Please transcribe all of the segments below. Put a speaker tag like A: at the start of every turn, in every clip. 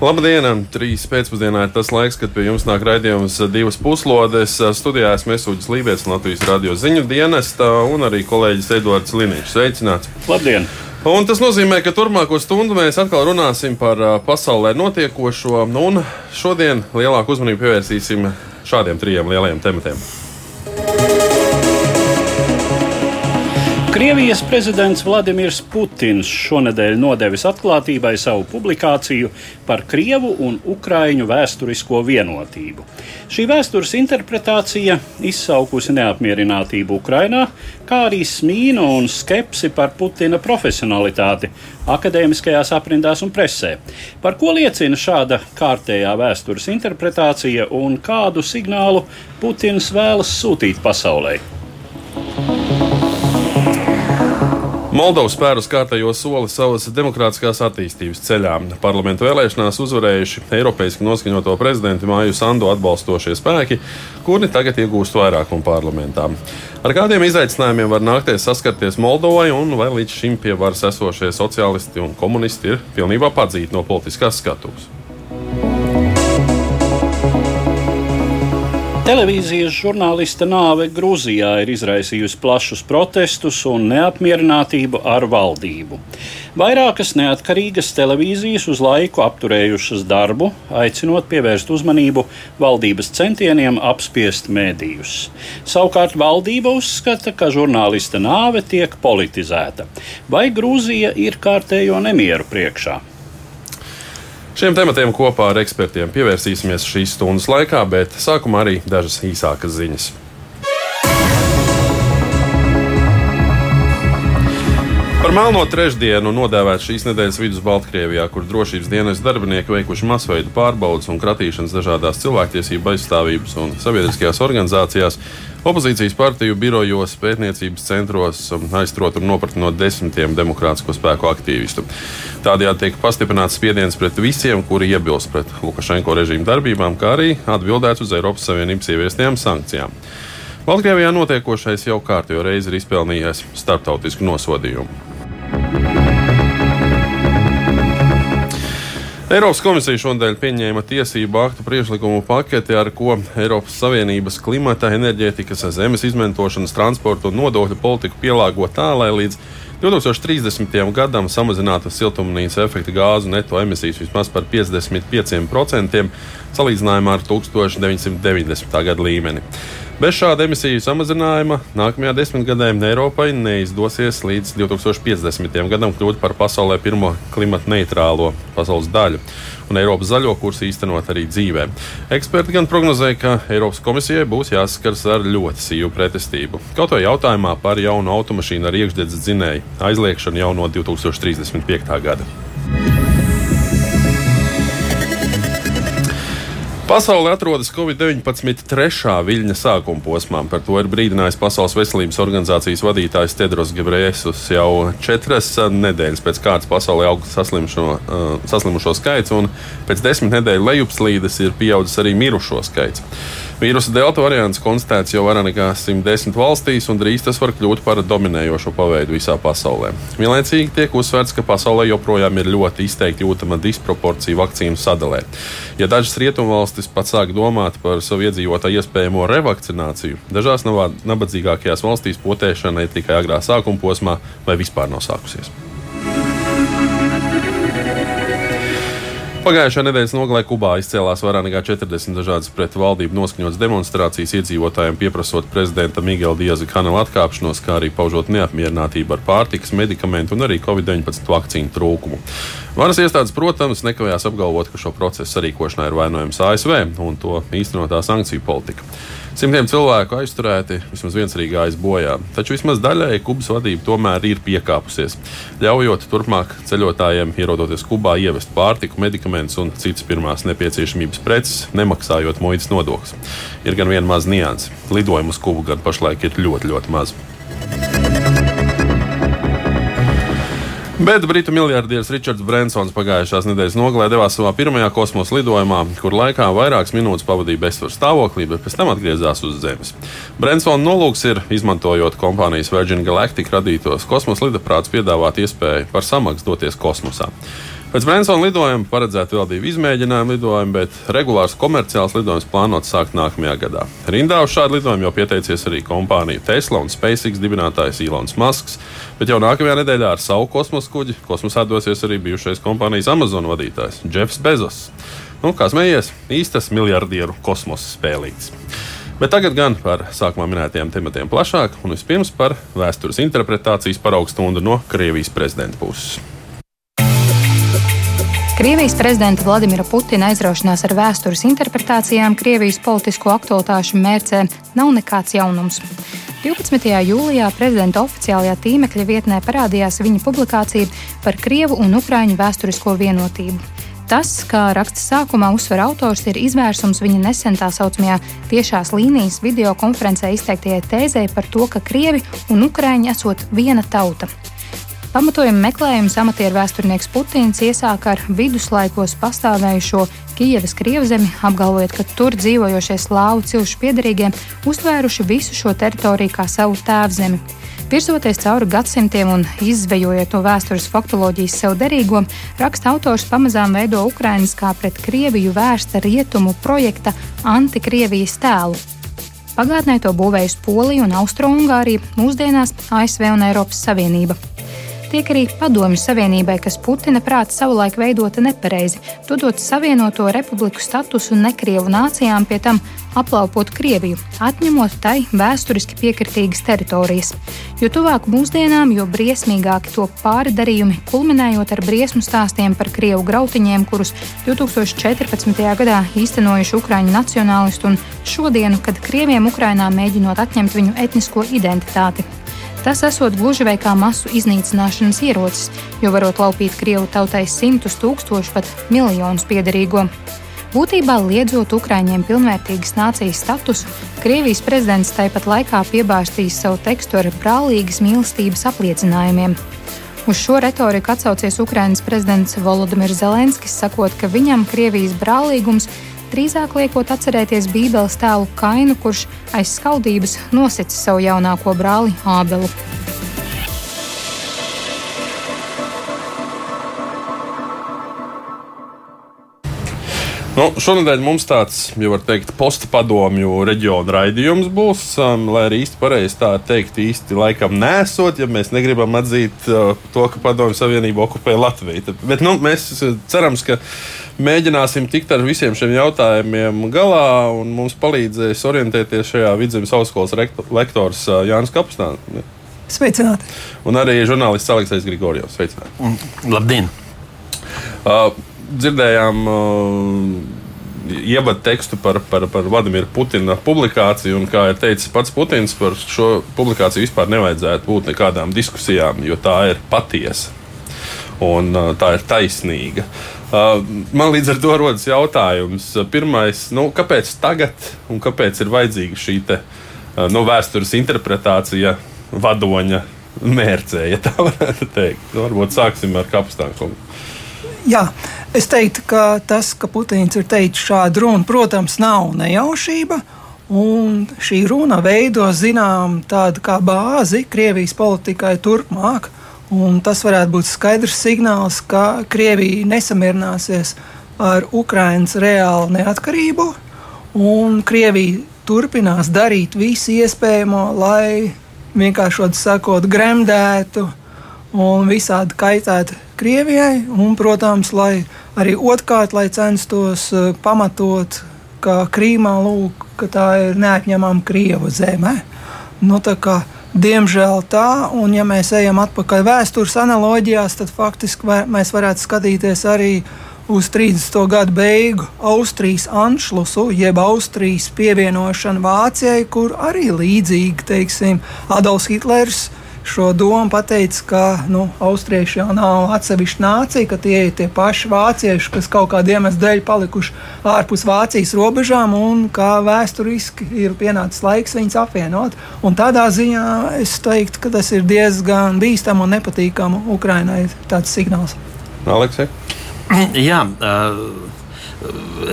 A: Labdien! Trīs pēcpusdienā ir tas laiks, kad pie jums nāk raidījums divas puslodes. Studijā esmu Mesūģis Lībijams, Latvijas radio ziņu dienesta un arī kolēģis Edvards Liniņš. Sveicināts!
B: Labdien!
A: Un tas nozīmē, ka turpmāko stundu mēs atkal runāsim par pasaulē notiekošo, un šodien lielāku uzmanību pievērsīsim šādiem trijiem lielajiem tematiem.
B: Krievijas prezidents Vladimirs Putins šonadēļ nodevis atklātībai savu publikāciju par Krievu un Ukraiņu vēsturisko vienotību. Šī vēstures interpretācija izsaukusi neapmierinātību Ukrainā, kā arī smīnu un skepsi par Putina profesionalitāti akadēmiskajās aprindās un presē. Par ko liecina šāda kārtējā vēstures interpretācija un kādu signālu Putins vēlas sūtīt pasaulē?
A: Moldova spērus kārtējo soli savas demokrātiskās attīstības ceļā. Parlamentu vēlēšanās uzvarējuši Eiropeiski noskaņoto prezidentu Māju Sandu atbalstošie spēki, kuri tagad iegūst vairākumu parlamentā. Ar kādiem izaicinājumiem var nākties saskarties Moldovai, un vai līdz šim pie varas esošie sociālisti un komunisti ir pilnībā padzīti no politiskās skatuves?
B: Televīzijas žurnālista nāve Grūzijā ir izraisījusi plašus protestus un neapmierinātību ar valdību. Vairākas neatkarīgas televīzijas uz laiku apturējušas darbu, aicinot pievērst uzmanību valdības centieniem apspiest mēdījus. Savukārt valdība uzskata, ka žurnālista nāve tiek politizēta. Vai Grūzija ir kārtējo nemieru priekšā?
A: Šiem tematiem kopā ar ekspertiem pievērsīsimies šīs stundas laikā, bet sākumā arī dažas īsākas ziņas. Par melno trešdienu nodēvēts šīs nedēļas vidus Baltkrievijā, kur drošības dienas darbinieki veikuši masveidu pārbaudas un kratīšanas dažādās cilvēktiesību aizstāvības un sabiedriskajās organizācijās, Opozīcijas partiju birojos, pētniecības centros um, aizturot un nopratinot desmitiem demokrātisko spēku aktīvistu. Tādējādi tiek pastiprināts spiediens pret visiem, kuri iebilst pret Lukašenko režīmu darbībām, kā arī atbildēts uz Eiropas Savienības ieviestajām sankcijām. Baltkrievijā notiekošais jau kārtējo reizi ir izpelnījies starptautisku nosodījumu. Eiropas komisija šodien pieņēma tiesību aktu priekšlikumu paketi, ar ko Eiropas Savienības klimata, enerģētikas, zemes izmantošanas, transporta un nodokļu politiku pielāgo tā, lai līdz 2030. gadam samazinātu siltumnīca efekta gāzu neto emisijas vismaz par 55% salīdzinājumā ar 1990. gada līmeni. Bez šāda emisiju samazinājuma nākamajā desmitgadē Eiropai neizdosies līdz 2050. gadam kļūt par pasaulē pirmo klimata neitrālo pasaules daļu, un Eiropas zaļo kursu īstenot arī dzīvē. Eksperti gan prognozēja, ka Eiropas komisijai būs jāsaskars ar ļoti sīvu pretestību. Kaut vai jautājumā par jaunu automašīnu ar iekšdedzes dzinēju aizliekšanu jau no 2035. gada. Pasaulē atrodas Covid-19 trešā viļņa sākuma posmā. Par to ir brīdinājis Pasaules veselības organizācijas vadītājs Tedros Gebrēsus jau četras nedēļas pēc kārtas pasaulē aug uh, saslimušo skaits, un pēc desmit nedēļu lejupslīdes ir pieaudzis arī mirušo skaits. Vīrusa delta variants konstatēts jau vairāk nekā 110 valstīs, un drīz tas var kļūt par dominējošo paveidu visā pasaulē. Vienlaicīgi tiek uzsvērts, ka pasaulē joprojām ir ļoti izteikti jūtama disproporcija vakcīnu sadalē. Ja dažas rietumvalstis pat sāk domāt par savu iedzīvotāju iespējamo revakcināciju, dažās nabadzīgākajās valstīs potēšana ir tikai agrā sākuma posmā vai vispār nav sākusies. Pagājušā nedēļas nogalē Kubā izcēlās vairāk nekā 40 dažādas pret valdību noskaņotas demonstrācijas iedzīvotājiem, pieprasot prezidenta Miguela Dieza kanāla atkāpšanos, kā arī paužot neapmierinātību ar pārtikas, medikamentu un arī Covid-19 vakcīnu trūkumu. Varas iestādes, protams, nekavējās apgalvot, ka šo procesu sarīkošanā ir vainojams ASV un to īstenotā sankciju politika. Simtiem cilvēku aizturēti, vismaz viens arī gājis bojā. Taču vismaz daļai Kubas vadība tomēr ir piekāpusies, ļaujot turpmāk ceļotājiem, ierodoties Kubā, ievest pārtiku, medikamentus un citas pirmās nepieciešamības preces, nemaksājot muitas nodokļus. Ir gan viena maza nianse. Lidojumu uz Kubu gan pašlaik ir ļoti, ļoti maz. Bet britu miljardieris Ričards Brensons pagājušās nedēļas nogalē devās savā pirmajā kosmosa lidojumā, kur laikā vairākas minūtes pavadīja bezsvaru stāvoklī, bet pēc tam atgriezās uz Zemes. Brensona nolūks ir, izmantojot kompānijas Virgin Galactic radītos kosmosa lidaprātus, piedāvāt iespēju par samaksu doties kosmosā. Pēc Bransona lidojuma paredzēta vēl divi izmēģinājumi lidojumi, bet regulārs komerciāls lidojums plānots sākt nākamajā gadā. Rindā uz šādu lidojumu jau pieteicies arī kompāniju Tesla un SpaceX dibinātājs Ilons Masks, bet jau nākamajā nedēļā ar savu kosmosa kuģi kosmosā dosies arī bijušais kompānijas Amazon vadītājs Jeffs Bezos. Nu, kā smējies, īstas miljardieru kosmosa spēlītes. Bet tagad gan par sākumā minētajiem tematiem plašāk, un vispirms par vēstures interpretācijas paraugstundu no Krievijas prezidenta puses.
C: Krievijas prezidenta Vladimira Putina aizraušanās ar vēstures interpretācijām Krievijas politisko aktualitāšu mērcē nav nekāds jaunums. 12. jūlijā prezidenta oficiālajā tīmekļa vietnē parādījās viņa publikācija par Krievu un Ukrāņu vēsturisko vienotību. Tas, kā raksta sākumā uzsver autors, ir izvērsums viņa nesen tā saucamajā tiešās līnijas video konferencē izteiktajai tēzē par to, ka Krievi un Ukrāņi esot viena tauta. Pamatojumu meklējumus amatieru vēsturnieks Putins iesāka ar viduslaikos pastāvējušo Kijavas krievzemi, apgalvojot, ka tur dzīvojošie slāvu cilšu piedarīgie uztvēruši visu šo teritoriju kā savu tēvzemi. Virzoties cauri gadsimtiem un izzvejojot no vēstures faktoloģijas sev derīgo, raksta autors pamazām veido Ukrainas kā pret Krieviju vērsta rietumu projekta antikrievijas tēlu. Pagātnē to būvējusi Polija un Austrumungārija, mūsdienās ASV un Eiropas Savienība tiek arī Padomju Savienībai, kas Putina prāta savulaik veidota nepareizi, dodot Savienoto republiku statusu nekrievu nācijām, pie tam aplaupot Krieviju, atņemot tai vēsturiski piekritīgas teritorijas. Jo tuvāk mūsdienām, jo briesmīgāki to pāri darījumi, kulminējot ar briesmu stāstiem par Krievu grautiņiem, kurus 2014. gadā īstenojuši Ukrāņu nacionālisti un šodienu, kad Krieviem Ukrainā mēģinot atņemt viņu etnisko identitāti. Tas esot gluži vai kā masu iznīcināšanas ierocis, jo varot laupīt Krievu tautai simtus tūkstošu, pat miljonus piederīgo. Būtībā liedzot Ukraiņiem pilnvērtīgas nācijas statusu, Krievijas prezidents tāpat laikā piebāztīs savu tekstu ar brālīgas mīlestības apliecinājumiem. Uz šo retoriku atsaucies Ukraiņas prezidents Volodimirs Zelenskis, sakot, ka viņam Krievijas brālīgums drīzāk liekot atcerēties Bībeles tēlu Kainu, kurš aiz skaudības nosicis savu jaunāko brāli Ābelu.
A: Nu, šonadēļ mums tāds, jau var teikt, postpadomju reģiona raidījums būs, um, lai arī īsti pareizi tā teikt, īsti laikam nesot, ja mēs negribam atzīt uh, to, ka Padomju Savienība okupē Latviju. Bet nu, mēs cerams, ka mēģināsim tikt ar visiem šiem jautājumiem galā, un mums palīdzēs orientēties šajā vidzemes augstskolas lektors Jānis Kapstāns.
D: Sveicināti!
A: Un arī žurnālists Aleksis Grigorjovs. Sveicināti!
E: Labdien!
A: Uh, dzirdējām uh, ievadu tekstu par, par, par Vladimira Putina publikāciju. Un, kā ir teicis pats Putins, par šo publikāciju vispār nevajadzētu būt nekādām diskusijām, jo tā ir patiesa un tā ir taisnīga. Uh, man līdz ar to rodas jautājums, pirmais, nu, kāpēc tagad un kāpēc ir vajadzīga šī te, uh, nu, vēstures interpretācija vadoņa mērcē, ja tā varētu teikt? Nu, varbūt sāksim ar kapstānu.
D: Jā, es teiktu, ka tas, ka Putins ir teicis šādu runu, protams, nav nejaušība. Un šī runa veido zinām tādu kā bāzi Krievijas politikai turpmāk. Un tas varētu būt skaidrs signāls, ka Krievija nesamierināsies ar Ukraiņas reālu neatkarību, un Krievija turpinās darīt visu iespējamo, lai vienkārši sakot, gremdētu un visādi kaitētu Krievijai, un, protams, lai arī otrkārt, lai censtos uh, pamatot, ka Krīmā lūk, ka tā ir neatņemama Krieva zeme. Nu, kā, diemžēl tā, un ja mēs ejam atpakaļ vēstures analoģijās, tad faktiski vai, mēs varētu skatīties arī uz 30. gadu beigu Austrijas anšlusu, jeb Austrijas pievienošanu Vācijai, kur arī līdzīgi, teiksim, Adolfs Hitlers šo domu pateica, ka nu, austrieši jau nav atsevišķa nācija, ka tie ir tie paši vācieši, kas kaut kāda iemesla dēļ palikuši ārpus Vācijas robežām, un kā vēsturiski ir pienācis laiks viņus apvienot. Un tādā ziņā es teiktu, ka tas ir diezgan bīstami un nepatīkami Ukrainai tāds signāls.
A: Aleksei?
E: Jā, uh,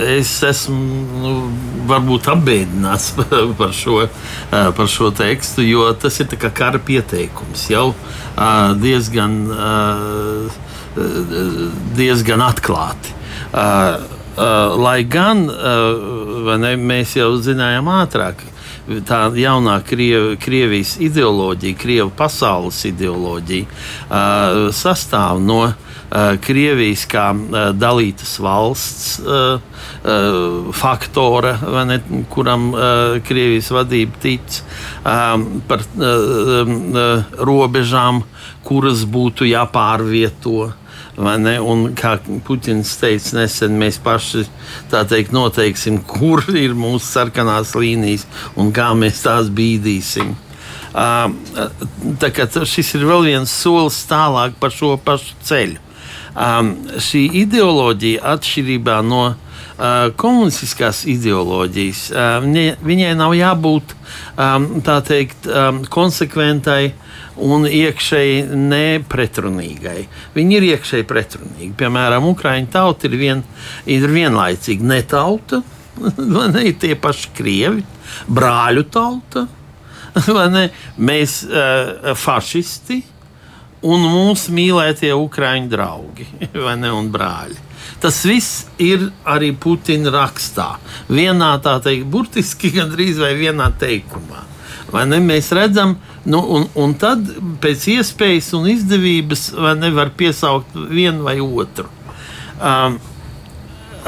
E: es esmu nu, varbūt apbēdināts par šo, par šo tekstu, jo tas ir kā kara pieteikums jau diezgan, diezgan atklāti. Lai gan ne, mēs jau zinājām ātrāk, tā jaunā Kriev, Krievijas ideoloģija, Krievijas pasaules ideoloģija, sastāv no Krievijas kā uh, dalītas valsts uh, faktora, ne, kuram Krievijas vadība tic, um, par uh, robežām, kuras būtu jāpārvieto. Un, kā Puķins teica nesen, mēs paši teikt, noteiksim, kur ir mūsu sarkanās līnijas un kā mēs tās bīdīsim. Uh, tā kā šis ir vēl viens solis tālāk par šo pašu ceļu. Um, šī ideoloģija, atšķirībā no uh, komunistiskās ideoloģijas, uh, viņai nav jābūt um, teikt, um, konsekventai un iekšēji nepretrunīgai. Viņi ir iekšēji pretrunīgi. Piemēram, Ukraiņu tauta ir, vien, ir vienlaicīgi ne tauta, ne tie paši krievi, brāļu tauta, mēs uh, fašisti un mūsu mīlētie Ukrāņu draugi ne, un brāļi. Tas viss ir arī Putina rakstā. Vienā tā teikt, burtiski gandrīz vai vienā teikumā. Vai ne? Mēs redzam, nu, un, un tad pēc iespējas un izdevības nevar piesaukt vienu vai otru. Um,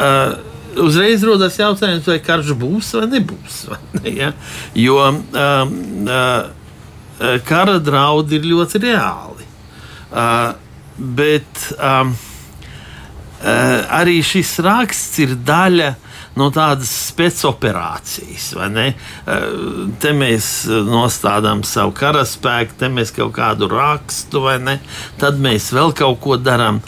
E: uh, uzreiz rodas jautājums, vai karš būs vai nebūs. Vai ne, ja? Jo um, uh, kara draudi ir ļoti reāli. Uh, bet um, uh, arī šis raksts ir daļa no tādas spēcoperācijas. Te mēs nostādām savu karaspēku, te mēs kaut kādu rakstu? Tad mēs vēl kaut ko darām.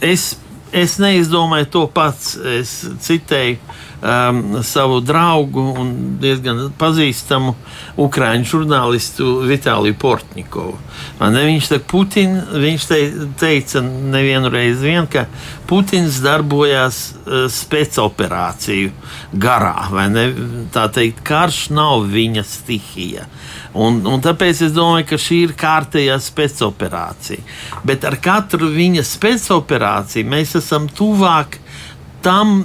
E: Es, es neizdomāju to pats. Es citēju um, savu draugu un diezgan pazīstamu ukrāņu žurnālistu Vitāliju Portnikovu. Ne, viņš, te, Putin, viņš te, teica nevienu reizi, vien, ka Putins darbojās uh, spēcoperāciju garā. Tā teikt, karš nav viņa stihija. Un, un tāpēc es domāju, ka šī ir kārtējā spēcoperācija. Bet ar katru viņa spēcoperāciju mēs esam tuvāk tam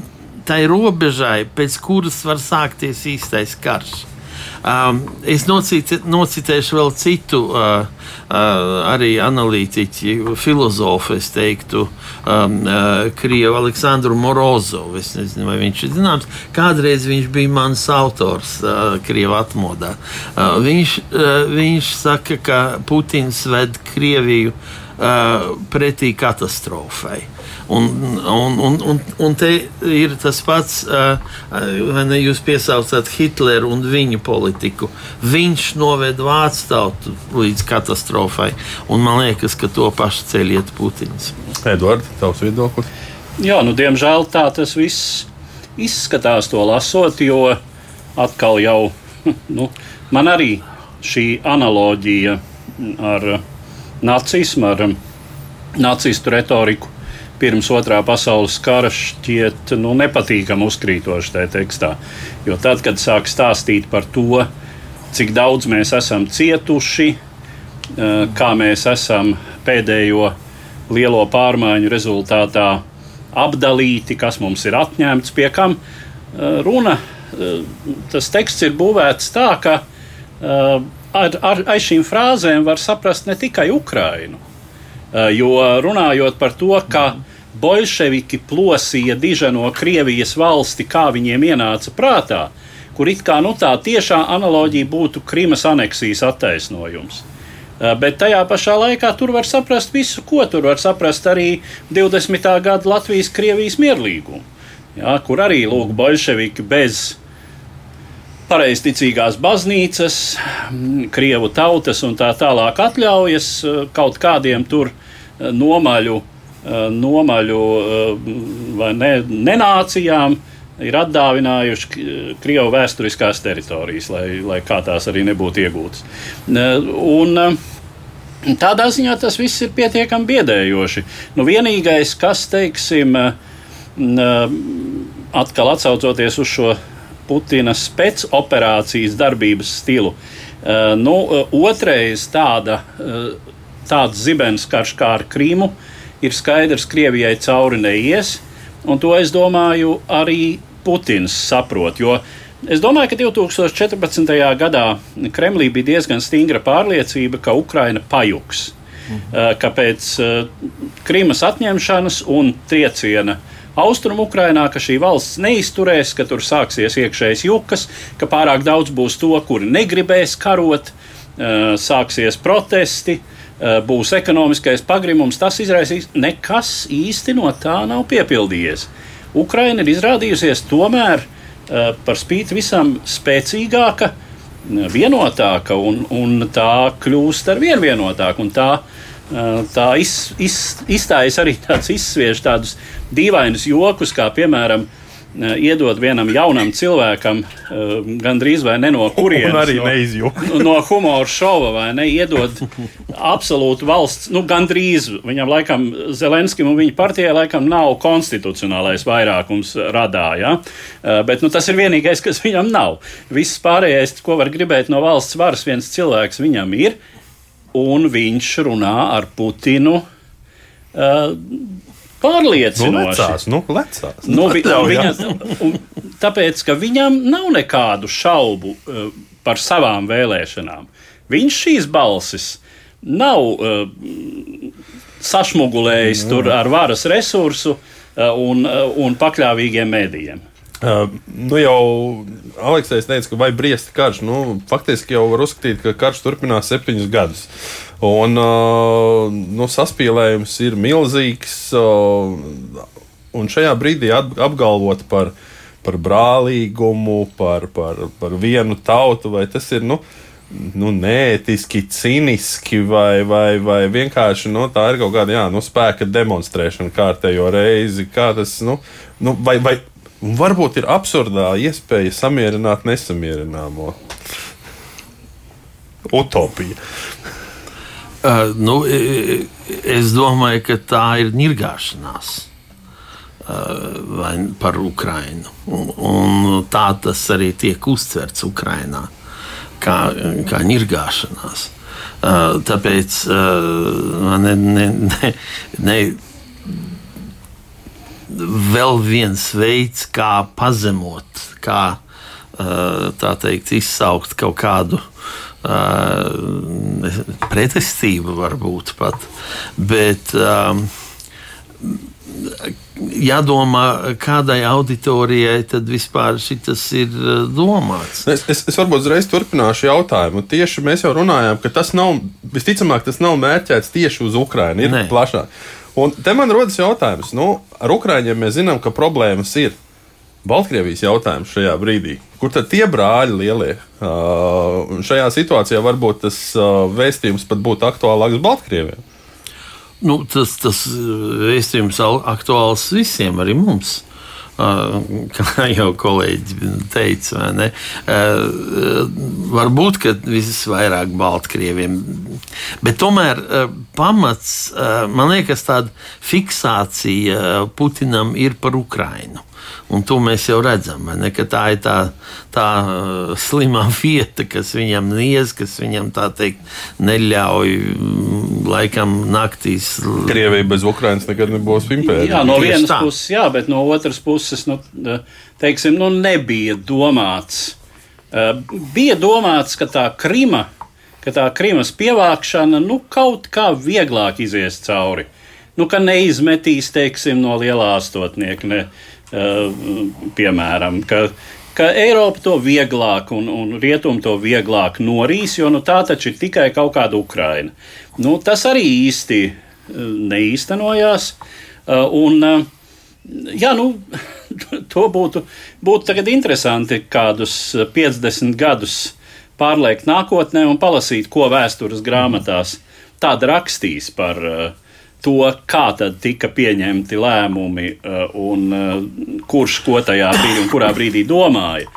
E: tai robežai, pēc kuras var sākties īstais karš. Um, es nocite, nocitēšu vēl citu, uh, uh, arī analītiķu, filozofu, es teiktu, um, uh, Krievu Aleksandru Morozovu. Es nezinu, vai viņš ir zināms. Kādreiz viņš bija mans autors uh, Krievu atmodā. Uh, viņš, uh, viņš saka, ka Putins ved Krieviju uh, pretī katastrofai. Un, un, un, un, un te ir tas pats, vai ne jūs piesaucat Hitleru un viņa politiku. Viņš noved vācu tautu līdz katastrofai, un man liekas, ka to pašu ceļ iet Putins.
A: Edvards, tavs viedoklis?
B: Jā, nu, diemžēl tā tas viss izskatās to lasot, jo atkal jau nu, man arī šī analoģija ar nacismu, ar nacistu retoriku pirms otrā pasaules kara šķiet nu, nepatīkami uzkrītoši tajā tekstā. Jo tad, kad sāk stāstīt par to, cik daudz mēs esam cietuši, eh, kā mēs esam pēdējo lielo pārmaiņu rezultātā apdalīti, kas mums ir atņemts, pie kam eh, runa. Eh, tas teksts ir būvēts tā, ka ar, ar, aiz šīm frāzēm var saprast ne tikai Ukrainu. Jo runājot par to, ka bolševiki plosīja diženo Krievijas valsti, kā viņiem ienāca prātā, kur it kā nu, tā tiešā analoģija būtu Krimas aneksijas attaisnojums. Eh, bet tajā pašā laikā tur var saprast visu, ko tur var saprast arī 20. gada Latvijas-Krievijas mierlīgumu, ja, kur arī lūk, bolševiki bez pareizticīgās baznīcas, krievu tautas un tā tālāk atļaujas kaut kādiem tur nomaļu, nomaļu vai ne, nenācijām ir atdāvinājuši Krievijas vēsturiskās teritorijas, lai, lai kā tās arī nebūtu iegūtas. Un, Tādā ziņā tas viss ir pietiekami biedējoši. Nu, vienīgais, kas, teiksim, atkal atcaucoties uz šo Putina spēcoperācijas darbības stilu, nu, otrais tāda, tāds zibens karš kā ar Krīmu ir skaidrs, Krievijai cauri neies, un to es domāju arī Putins saprot. Jo es domāju, ka 2014. gadā Kremlī bija diezgan stingra pārliecība, ka Ukraina pajuks. Mhm. Ka pēc Krimas atņemšanas un trieciena austrumu Ukrainā, ka šī valsts neizturēs, ka tur sāksies iekšējas jukas, ka pārāk daudz būs to, kuri negribēs karot, sāksies protesti, būs ekonomiskais pagrimums. Tas izraisīs nekas īsti no tā nav piepildījies. Ukraina ir izrādījusies tomēr uh, par spīti visam spēcīgāka, vienotāka, un, un tā kļūst ar vien vienotāku. Tā, tā iz, iz, izstājas arī tāds izsviež tādus dīvainus jokus, kā piemēram iedod vienam jaunam cilvēkam, gandrīz vai ne no kurienes.
A: arī no, neizjūta.
B: no humora šova vai ne, iedod absolūtu valsts, nu, gandrīz viņam laikam Zelenskim un viņa partijai laikam nav konstitucionālais vairākums radā, ja? bet nu, tas ir vienīgais, kas viņam nav. Viss pārējais, ko var gribēt no valsts varas, viens cilvēks viņam ir, un viņš runā ar Putinu. Uh, pārliecinoši.
A: Nu, lecās, nu, lecās.
B: Nu, vi, viņa, tāpēc, ka viņam nav nekādu šaubu uh, par savām vēlēšanām. Viņš šīs balsis nav uh, sašmugulējis mm. tur ar varas resursu uh, un, uh, un pakļāvīgiem mēdījiem.
A: Uh, nu jau Aleksis teica, ka vai briest karš. Nu, faktiski jau var uzskatīt, ka karš turpinās septiņus gadus. Un uh, nu, saspīlējums ir milzīgs. Uh, un šajā brīdī apgalvot par, par brālīgumu, par, par, par vienu tautu, vai tas ir nu, nu, neētiski, cīniski, vai, vai, vai vienkārši nu, tā ir kaut kāda jā, nu, spēka demonstrēšana kārtējo reizi. Kā tas, nu, nu, vai, vai, varbūt ir absurdā iespēja samierināt nesamierināmo. Utopija.
E: Uh, nu, es domāju, ka tā ir nirgāšanās uh, par Ukrajinu. Un, un tā tas arī tiek uztverts Ukrajinā, kā, kā nirgāšanās. Uh, tāpēc uh, ne, ne, ne, ne, vēl viens veids, kā pazemot, kā uh, teikt, izsaukt kaut kādu pretestība varbūt pat. Bet, jādomā, kādai auditorijai tad vispār šis ir domāts.
A: Es, es, es varbūt uzreiz turpināšu jautājumu. Tieši mēs jau runājām, ka tas nav, visticamāk, tas nav mērķēts tieši uz Ukrajinu, ir Nē. plašāk. Un te man rodas jautājums, nu, ar Ukraiņiem mēs zinām, ka problēmas ir. Baltkrievijas jautājums šajā brīdī. Kur tad tie brāļi lielie? Uh, šajā situācijā varbūt tas uh, vēstījums pat būtu aktuālāks Baltkrievijai.
E: Nu, tas, tas vēstījums aktuāls visiem, arī mums. Kā jau kolēģis teica, uh, varbūt visvairāk Baltkrieviem. Bet tomēr pamats, man liekas, tāda fiksācija Putinam ir par Ukrainu. Un to mēs jau redzam, ne, ka tā ir tā, tā uh, slimā vieta, kas viņam niez, kas viņam tā teikt neļauj mm, laikam naktīs.
A: Krievija bez Ukrainas nekad nebūs impērija.
B: Jā, no vienas tā. puses, jā, bet no otras puses, nu, teiksim, nu, nebija domāts. Uh, bija domāts, ka tā Krima, ka tā Krimas pievākšana nu, kaut kā vieglāk izies cauri. Nu, ka neizmetīs, teiksim, no lielā astotnieka. Ne, Eh, piemēram, ka, ka Eiropa to vieglāk un, un Rietumi to vieglāk norīs, jo nu, tā taču ir tikai kaut kāda Ukraina. Nu, tas arī īsti eh, neīstenojās. Eh, un, jā, nu, to būtu, būtu interesanti kādus 50 gadus pārliekt nākotnē un palasīt, ko vēstures grāmatās tāda rakstīs par uh, to, kā tad tika pieņemti lēmumi uh, un uh, kurš ko tajā brīdī un kurā brīdī domāja.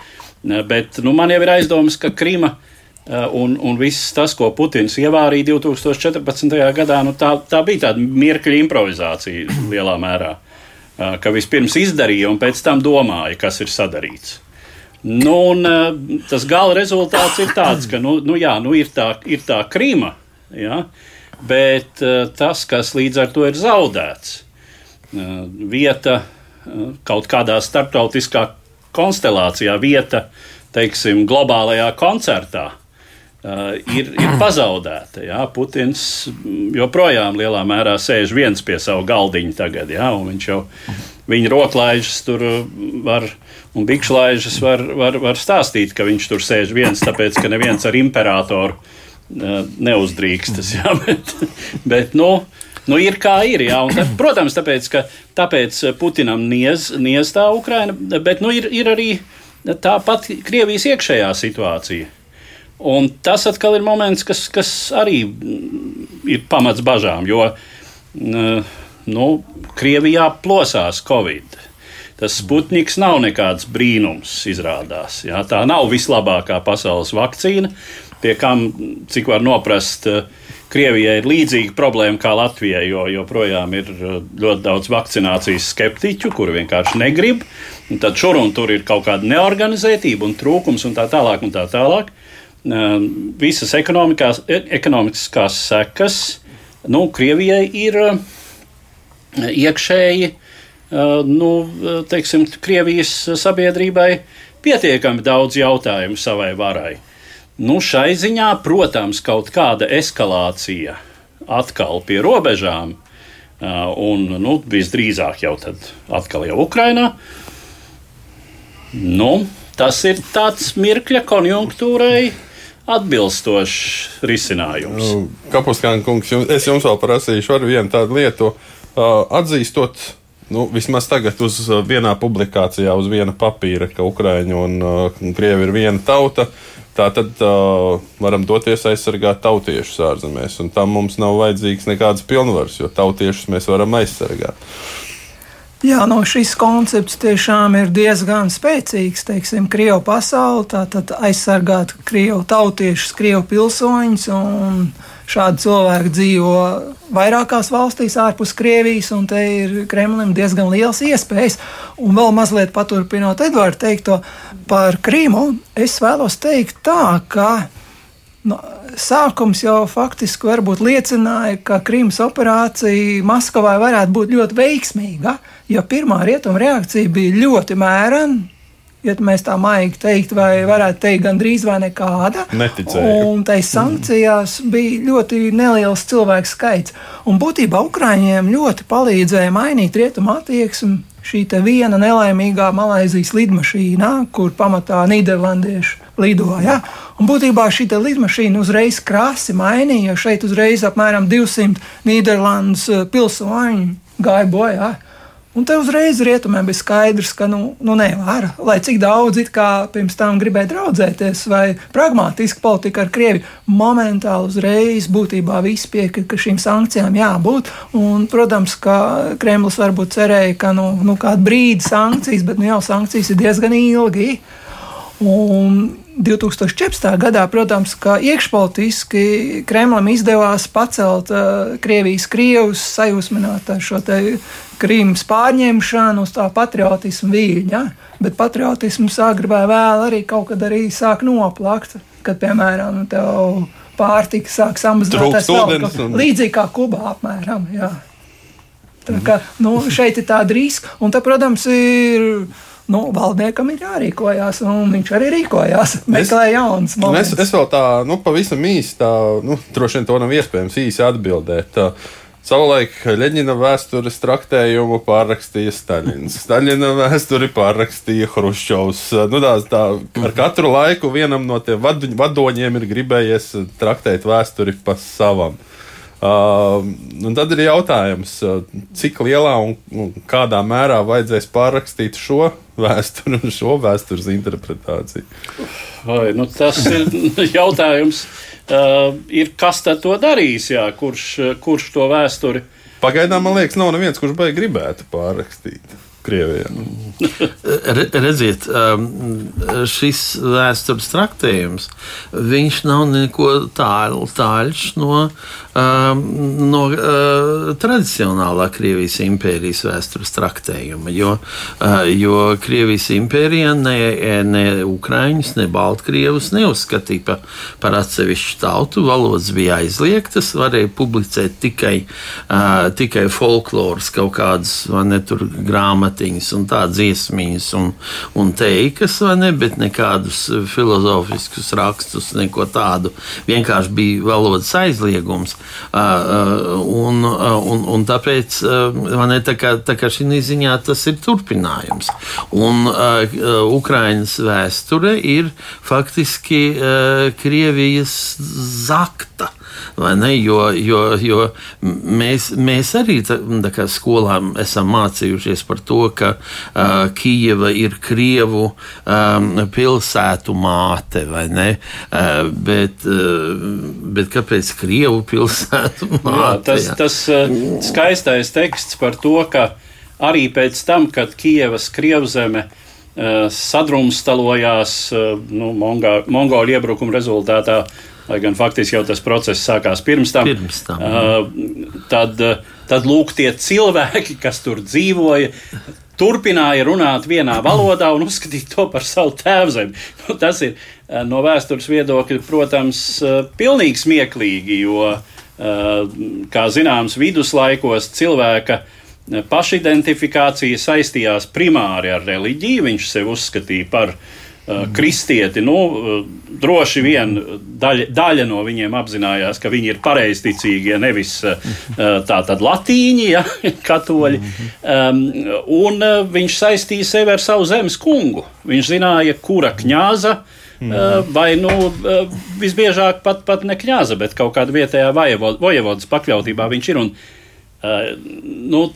B: Bet nu, man jau ir aizdomas, ka Krima uh, un, un viss tas, ko Putins ievārīja 2014. gadā, nu, tā, tā bija tāda mirkļa improvizācija lielā mērā. Ka vispirms izdarīja un pēc tam domāja, kas ir sadarīts. Nu, un, tas gala rezultāts ir tāds, ka nu, nu, jā, nu, ir, tā, ir tā Krima. Ja? Uh, bet eh, tas, kas līdz ar to ir zaudēts, eh, vieta eh, kaut kādā starptautiskā konstelācijā, vieta, teiksim, globālajā koncertā. Ir, ir pazaudēta. Jā. Putins joprojām lielā mērā sēž viens pie sava galdiņa tagad, jā, viņš jau viņa roklaižas tur var, un bikšlaižas var, var, var stāstīt, ka viņš tur sēž viens, tāpēc, ka neviens ar imperatoru uh, neuzdrīkstas. Jā, bet, bet nu, nu, ir kā ir. Jā, un, protams, tāpēc, ka tāpēc Putinam niez, niez tā Ukraina, bet nu, ir, ir arī tāpat Krievijas iekšējā situācija. Un tas atkal ir moments, kas, kas arī ir pamats bažām, jo nu, Krievijā plosās Covid. Tas Sputniks nav nekāds brīnums, izrādās. Jā, tā nav vislabākā pasaules vakcīna, pie kam, cik var noprast, eh, Krievijai ir līdzīga problēma kā Latvijai, jo joprojām ir eh, ļoti daudz vakcinācijas skeptiķu, kuri vienkārši negrib. Un tad šur un tur ir kaut kāda neorganizētība un trūkums un tā tālāk. Un tā tālāk. Eh, visas e, ekonomiskās sekas nu, Krievijai ir iekšēji, nu, teiksim, Krievijas sabiedrībai pietiekami daudz jautājumu savai varai. Nu, šai ziņā, protams, kaut kāda eskalācija atkal pie robežām, un nu, visdrīzāk jau tad atkal jau Ukrainā. Nu, tas ir tāds mirkļa konjunktūrai atbilstošs risinājums. Nu,
A: Kapuskāna kungs, es jums vēl prasīšu vienu tādu lietu. Atzīstot, nu, vismaz tagad uz vienā publikācijā, uz viena papīra, ka Ukraiņa un uh, Krievi ir viena tauta. Uh, Tā tad uh, varam doties aizsargāt tautiešus ārzemēs, un tam mums nav vajadzīgs nekāds pilnvars, jo tautiešus mēs varam aizsargāt.
D: Jā, no šis koncepts tiešām ir diezgan spēcīgs. Teiksim, Krievu pasauli, tātad aizsargāt Krievu tautiešus, Krievu pilsoņus. Šādi cilvēki dzīvo vairākās valstīs ārpus Krievijas, un te ir Kremlim diezgan liels iespējas. Un vēl mazliet paturpinot Edvardu teikto par Krīmu, es vēlos teikt tā, ka nu, sākums jau faktiski liecināja, ka Krīmas operācija Maskavai varētu būt ļoti veiksmīga, jo pirmā rietuma reakcija bija ļoti mērena ja mēs tā maigi teikt, vai varētu teikt, gandrīz vai nekāda.
A: Neticēju.
D: Un tai sankcijās bija ļoti neliels cilvēku skaits. Un būtībā Ukraiņiem ļoti palīdzēja mainīt rietumu attieksmi. Šī viena nelaimīgā Malaisijas lidmašīna, kur pamatā Nīderlandieši lidoja. Un būtībā šī lidmašīna uzreiz krasi mainīja, šeit uzreiz apmēram 200 Nīderlandes eh, pilsoņu gāja bojā. Un te uzreiz rietumiem bija skaidrs, ka nu, nu nevar. Lai cik daudz it kā pirms tam gribēja draudzēties, vai pragmatiski politika ar Krieviju, momentāli uzreiz būtībā viss piekrita, ka šīm sankcijām jābūt. Un, protams, ka Kremlis varbūt cerēja, ka nu, nu kādu brīdi sankcijas, bet nu jau sankcijas ir diezgan ilgi. Un 2014. gadā, protams, ka iekšpolitiski Kremlim izdevās pacelt uh, Krievijas krievus, sajūsmināt šo Krīmas pārņemšanu uz tā patriotismu viļņa, bet patriotisms agrāk vai vēl arī kaut kad arī sāk noplakt, kad, piemēram, tev pārtika sāk samazināties un... līdzīgi kā Kubā apmēram. Jā. Tā kā, nu, šeit ir tāda riska, un te, protams, ir nu, valdniekam ir jārīkojas, un viņš arī rīkojās. Meklēja jaunas
A: monētas. Es, es vēl tā, nu, pavisam īsi, tā, nu, droši vien to nav iespējams īsi atbildēt. Savulaik Leņķina vēstures traktējumu pārrakstīja Staļins. Staļina vēsturi pārrakstīja Hruščovs. Nu, tā, tā, ar katru laiku vienam no tiem vadoņiem ir gribējies traktēt vēsturi pa savam. Uh, un tad ir jautājums, uh, cik lielā un, un kādā mērā vajadzēs pārrakstīt šo vēsturi un šo vēstures interpretāciju.
B: Vai, nu, tas ir jautājums, uh, ir, kas tad to darīs, jā, kurš, kurš to vēsturi.
A: Pagaidām man liekas, nav neviens, kurš beig gribētu pārrakstīt. Krievijā.
E: Re, redziet, um, šis vēstures traktējums nav neko tālu, tāļš no, no uh, tradicionālā Krievijas impērijas vēstures traktējuma. Jo, uh, jo Krievijas impērija ne, ne Ukraiņus, ne Baltkrievus neuzskatīja par, par atsevišķu tautu. Valodas bija aizliegtas, varēja publicēt tikai, uh, tikai folkloras kaut kādas ne, grāmatiņas un tādas dziesmiņas un, un teikas, ne, bet nekādus eh, filozofiskus rakstus, neko tādu. Vienkārši bija valodas aizliegums. Un, un, un tāpēc, ne, tā kā, tā kā šī ziņā tas ir turpinājums. Un Ukraiņas vēsture ir faktiski Krievijas zakta. Jo, jo, jo mēs, mēs arī kā skolā esam mācījušies par to, ka uh, Kijava ir Krievu um, pilsētu māte, vai ne? Uh, bet, uh, bet kāpēc Krievu pilsētu māte? Jā,
B: tas tas skaistais teksts par to, ka arī pēc tam, kad Kievas Krievzeme sadrumstalojās nu, Mongolu iebrukuma rezultātā, lai gan faktiski jau tas process sākās pirms tam.
E: Pirms tam uh,
B: tad, tad lūk, tie cilvēki, kas tur dzīvoja, turpināja runāt vienā valodā un uzskatīt to par savu tēvzemi. Nu, tas ir no vēstures viedokļa, protams, pilnīgi smieklīgi, jo, kā zināms, viduslaikos cilvēka pašidentifikācija saistījās primāri ar reliģiju. Viņš sevi uzskatīja par uh, Uh, kristieti, nu, uh, droši vien daļa, daļa no viņiem apzinājās, ka viņi ir pareizticīgie, nevis uh, tā tad latīņi, ja, katoļi. Um, un viņš saistīja sevi ar savu zemes kungu. Viņš zināja, kura kņāza. Vai nu, visbiežāk pat, pat ne kņāza, bet kaut kāda vietējā vojevodas pakļautībā viņš ir. Un, nu,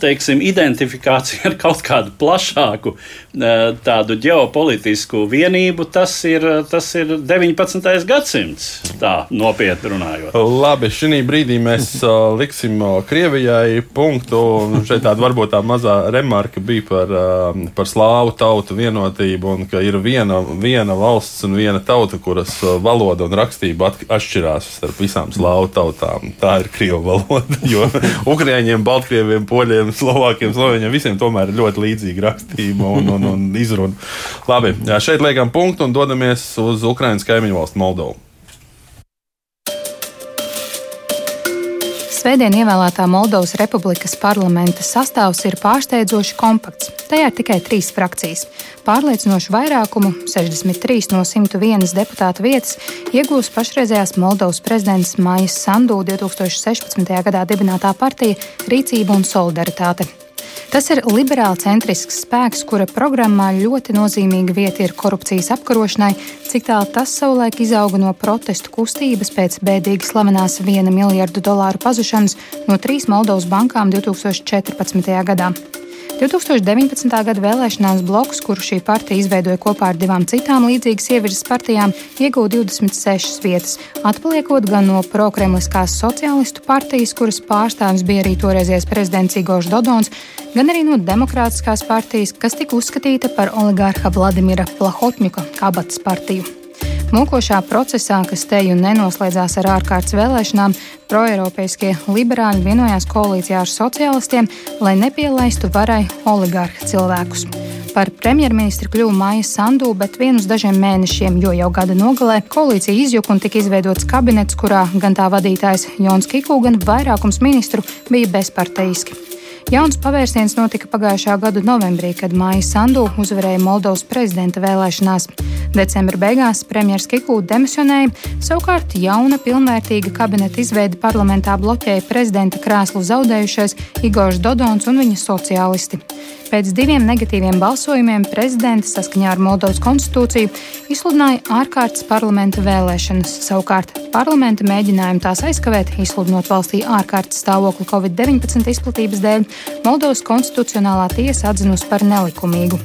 B: teiksim, identifikācija ar kaut kādu plašāku uh, tādu ģeopolitisku vienību, tas ir, tas ir 19. gadsimts. Tā nopietni runājot.
A: Labi, šī brīdī mēs uh, liksim Krievijai punktu. Šeit tāda varbūt tā mazā remarka bija par, par slāvu tautu vienotību un ka ir viena, viena valsts un viena tauta, kuras valoda un rakstība atšķirās starp visām slāvu tautām. Tā ir Krievu valoda. Jo, Ukrāņiem, Baltkrieviem, Poļiem, Slovākiem, Slovēņiem visiem tomēr ir ļoti līdzīga rakstība un, un, un izruna. Labi, šeit liekam punktu un dodamies uz Ukraiņas kaimiņu valstu Moldovu.
C: Svētdien ievēlētā Moldovas Republikas parlamenta sastāvs ir pārsteidzoši kompakts. Tajā ir tikai trīs frakcijas. Pārliecinošu vairākumu, 63 no 101 deputāta vietas, iegūs pašreizējās Moldovas prezidents Maijas Sandu 2016. gadā dibinātā partija Rīcība un solidaritāte. Tas ir liberāli centrisks spēks, kura programmā ļoti nozīmīga vieta ir korupcijas apkarošanai, cik tālu tas savulaik izauga no protestu kustības pēc bēdīgi slavenās viena miljardu dolāru pazušanas no trīs Moldovas bankām 2014. gadā. 2019. gada vēlēšanās bloks, kuru šī partija izveidoja kopā ar divām citām līdzīgas ievirzes partijām, iegūta 26 vietas, atpaliekot gan no prokremliskās sociālistu partijas, kuras pārstāvis bija arī toreizējais prezidents Igors Dodons, gan arī no demokrātiskās partijas, kas tika uzskatīta par oligārha Vladimira Plahotņuka kabatas partiju. Mokošā procesā, kas teju nenoslēdzās ar ārkārtas vēlēšanām, proeiropeiskie liberāļi vienojās koalīcijā ar sociālistiem, lai nepielaistu varai oligārhu cilvēkus. Par premjerministru kļuva Maija Sandu, bet vienus dažiem mēnešiem, jo jau gada nogalē koalīcija izjuka un tika izveidots kabinets, kurā gan tā vadītājs Jons Kiku, gan vairākums ministru bija bezparteiski. Jauns pavērsiens notika pagājušā gada novembrī, kad Māja Sandu uzvarēja Moldovas prezidenta vēlēšanās. Decembra beigās premjerministrs Kikūda demisionēja, savukārt jauna pilnvērtīga kabineta izveide parlamentā bloķēja prezidenta krēslu zaudējušais Igors Dodons un viņa sociālisti. Pēc diviem negatīviem balsojumiem prezidents saskaņā ar Moldovas konstitūciju izsludināja ārkārtas parlamenta vēlēšanas. Savukārt parlamenta mēģinājumu tās aizkavēt, izsludinot valstī ārkārtas stāvokli Covid-19 izplatības dēļ, Moldovas konstitucionālā tiesa atzinusi par nelikumīgu.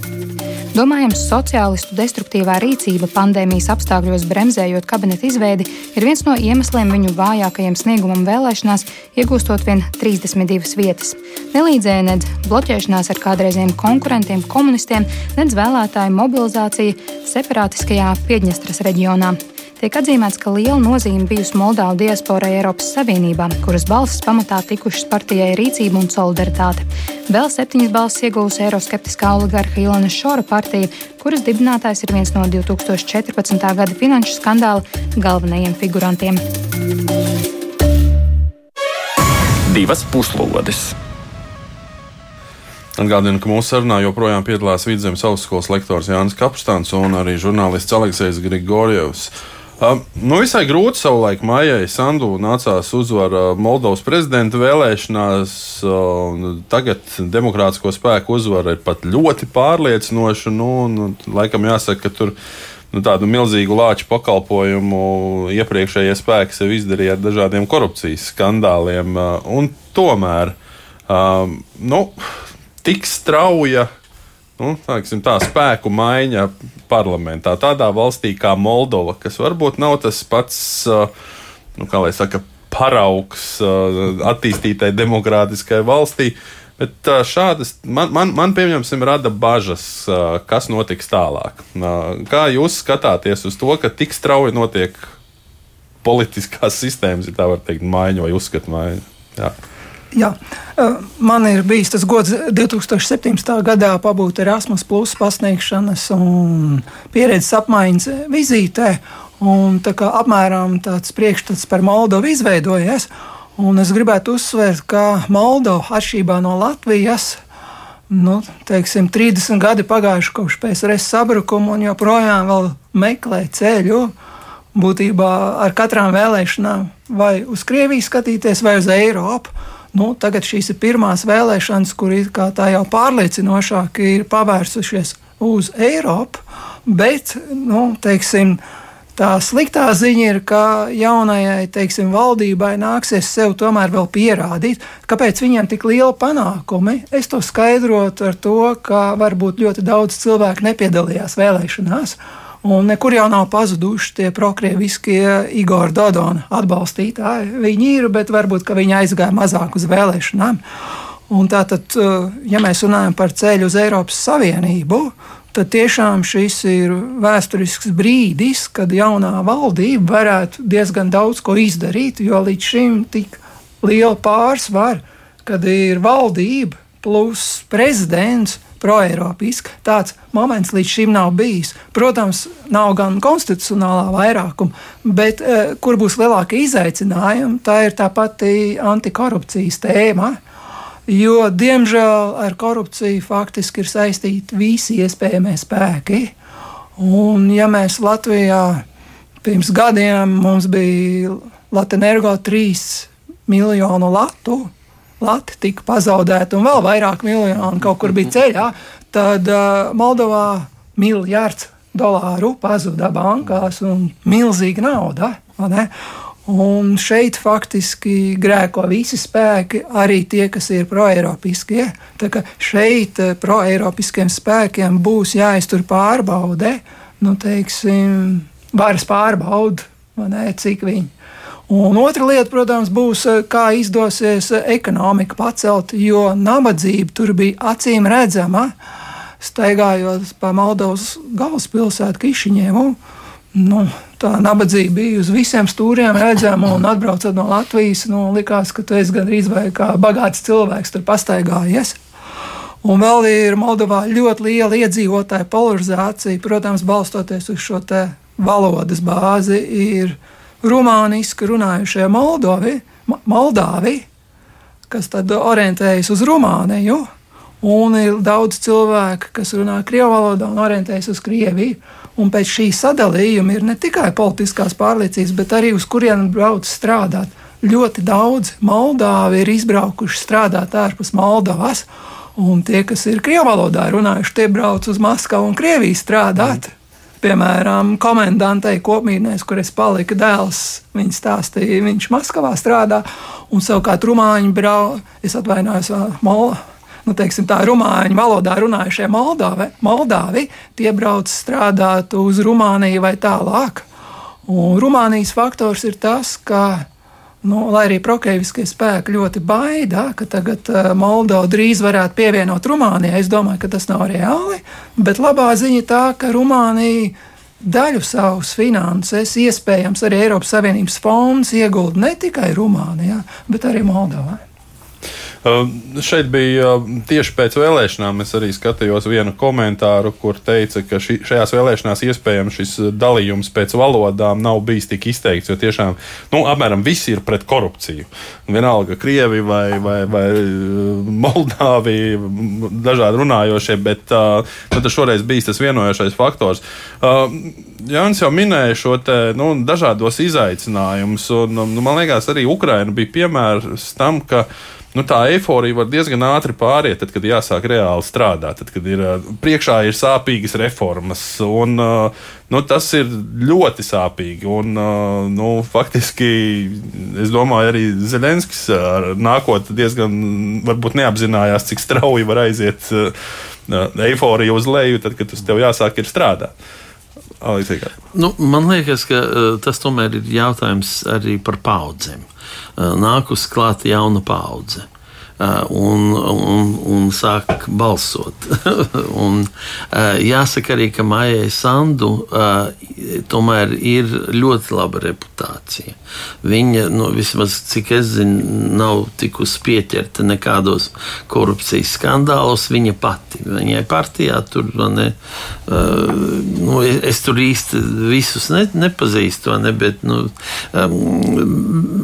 C: Domājams, sociālistu destruktīvā rīcība pandēmijas apstākļos bremzējot kabineta izveidi ir viens no iemesliem viņu vājākajam sniegumam vēlēšanās, iegūstot vien 32 vietas. Nelīdzēja nedz bloķēšanās ar kādreizējiem konkurentiem, komunistiem, nedz vēlētāju mobilizācija separātiskajā Piedņestras reģionā. Tiek atzīmēts, ka liela nozīme bijusi Moldāvu diasporai Eiropas Savienībā, kuras balsis pamatā tikušas partijai rīcība un solidaritāte. Vēl septiņas balsis iegūsi eiroskeptiskā oligarha Ilona Šora partija, kuras dibinātājs ir viens no 2014. gada finanšu skandāla galvenajiem figurantiem.
F: Divas puslodes!
A: Atgādinu, ka mūsu sarunā joprojām piedalās Vidzemes augstskolas lektors Jānis Kapstāns un arī žurnālists Aleksis Grigorjevs. Nu, visai grūti savulaik Maijai Sandu nācās uzvara Moldovas prezidenta vēlēšanās. Tagad demokrātisko spēku uzvara ir pat ļoti pārliecinoša. Nu, nu, laikam jāsaka, ka tur nu, tādu milzīgu lāču pakalpojumu iepriekšējie spēki sev izdarīja ar dažādiem korupcijas skandāliem. Un tomēr um, nu, tik strauja nu, tāksim, tā spēku maiņa parlamentā. Tādā valstī kā Moldova, kas varbūt nav tas pats, nu, kā lai saka, paraugs attīstītai demokrātiskai valstī. Bet šādas man, man, man pieņemsim, rada bažas, kas notiks tālāk. Kā jūs skatāties uz to, ka tik strauji notiek politiskās sistēmas, ja tā var teikt, maiņa vai uzskatu maiņa? Jā.
D: Jā, man ir bijis tas gods 2017. gadā pabūt Erasmus Plus pasniegšanas un pieredzes apmaiņas vizītē. Un tā kā apmēram tāds priekšstats par Moldovu izveidojies, un es gribētu uzsvērt, ka Moldova atšķirībā no Latvijas. Nu, teiksim, 30 gadi pagājuši kopš PSRS sabrukuma, un joprojām meklē ceļu. Būtībā ar katrām vēlēšanām vai uz Krieviju skatīties, vai uz Eiropu. Nu, tagad šīs ir pirmās vēlēšanas, kur tā jau pārliecinošāk ir pavērsušies uz Eiropu, bet, nu, teiksim, Tā sliktā ziņa ir, ka jaunajai teiksim, valdībai nāksies sev tomēr vēl pierādīt, kāpēc viņiem tik liela panākumi. Es to skaidrotu ar to, ka varbūt ļoti daudz cilvēku nepiedalījās vēlēšanās. Un nekur jau nav pazuduši tie prokrieviskie Igor Dodona atbalstītāji. Viņi ir, bet varbūt viņi aizgāja mazāk uz vēlēšanām. Un tātad, eh, ja mēs runājam par ceļu uz Eiropas Savienību, tad tiešām šis ir vēsturisks brīdis, kad jaunā valdība varētu diezgan daudz ko izdarīt, jo līdz šim tik liela pārsvara, kad ir valdība plus prezidents proeiropiska. Tāds moments līdz šim nav bijis. Protams, nav gan konstitucionālā vairākuma, bet eh, kur būs lielākie izaicinājumi, tā ir tā pati antikorupcijas tēma. Jo, diemžēl, ar korupciju faktiski ir saistīti visi iespējamie spēki. Un, ja mēs Latvijā pirms gadiem mums bija Latvijas 3 miljonu latu, lati tika pazaudēti un vēl vairāk miljonu kaut kur bija ceļā, tad uh, Moldovā miljards dolāru pazuda bankās un milzīga nauda. Un šeit faktiski grēko visi spēki, arī tie, kas ir proeiropiskie. Tā kā šeit proeiropiskiem spēkiem būs jāiztur pārbaude, nu, teiksim, varas pārbaude, cik viņi Un otra lieta, protams, būs, eh, kā izdosies eh, ekonomiku pacelt, jo nabadzība tur bija acīm redzama. Staigājot pa Moldovas galvaspilsētu Kišiņēmu, nu, tā nabadzība bija uz visiem stūriem redzama. Un atbraucot no Latvijas, nu, likās, ka tu esi gandrīz vai kā bagāts cilvēks tur pastaigājies. Un vēl ir Moldovā ļoti liela iedzīvotāja polarizācija, protams, balstoties uz šo valodas bāzi. Ir rumāniski runājušie Moldovi, Moldāvi, kas tad orientējas uz Rumāniju. un ir daudz cilvēku, kas runā krievu valodā un orientējas uz Krieviju. Un pēc šī sadalījuma ir ne tikai politiskās pārliecības, bet arī uz kurienu brauc strādāt. Ļoti daudz Moldāvi ir izbraukuši strādāt ārpus Moldovas, un tie, kas ir krievu valodā runājuši, tie brauc uz Maskavu un Krieviju strādāt. Mm. Piemēram, komendantei kopmītnēs, kur es paliku dēls, viņa stāstīja, viņš Maskavā strādā, un savukārt rumāņi brauc, es atvainojos, Mola, nu, teiksim, tā rumāņu valodā runājušie Moldāvi, Moldāvi, tie brauc strādāt uz Rumāniju vai tālāk. Un Rumānijas faktors ir tas, ka Nu, lai arī prokeiviskie spēki ļoti baida, ka tagad uh, Moldova drīz varētu pievienot Rumānijai, es domāju, ka tas nav reāli. Bet labā ziņa tā, ka Rumānija daļu savus finanses, iespējams, arī Eiropas Savienības fonds iegulda ne tikai Rumānijā, bet arī Moldovā.
A: Uh, šeit bija uh, tieši pēc vēlēšanām. Es arī skatījos vienu komentāru, kur teica, ka ši, šajās vēlēšanās iespējams šis dalījums pēc valodām nav bijis tik izteikts. Jo tiešām nu, apmēram visi ir pret korupciju. Vienalga, Krievi vai, vai, vai Moldāvi, dažādi runājošie, bet uh, nu, šoreiz bija tas vienojošais faktors. Uh, Jānis jau minēja šo te, nu, dažādos izaicinājumus, un nu, man liekas, arī Ukraina bija piemērs tam, ka nu, tā eifórija var diezgan ātri pāriet, tad, kad jāsāk reāli strādāt, tad, kad ir priekšā ir sāpīgas reformas. Un, nu, tas ir ļoti sāpīgi. Un, nu, faktiski, es domāju, arī Zelenskis nākotnē diezgan varbūt neapzinājās, cik strauji var aiziet eiforija uz leju, tad, kad tas tev jāsāk strādāt.
E: Nu, man liekas, ka tas tomēr ir jautājums arī par paudzēm. Eh, nākus klāt jauna paudze. Eh, un, un, un sāk balsot. un, eh, jāsaka arī, ka Maijai Sandu tomēr ir ļoti laba reputācija. Viņa, nu, vismaz cik es zinu, nav tikusi pieķerta nekādos korupcijas skandālos. Viņa pati, viņai partijā tur, ne, uh, nu, es, es tur īsti visus ne, nepazīstu, ne, bet, nu, um,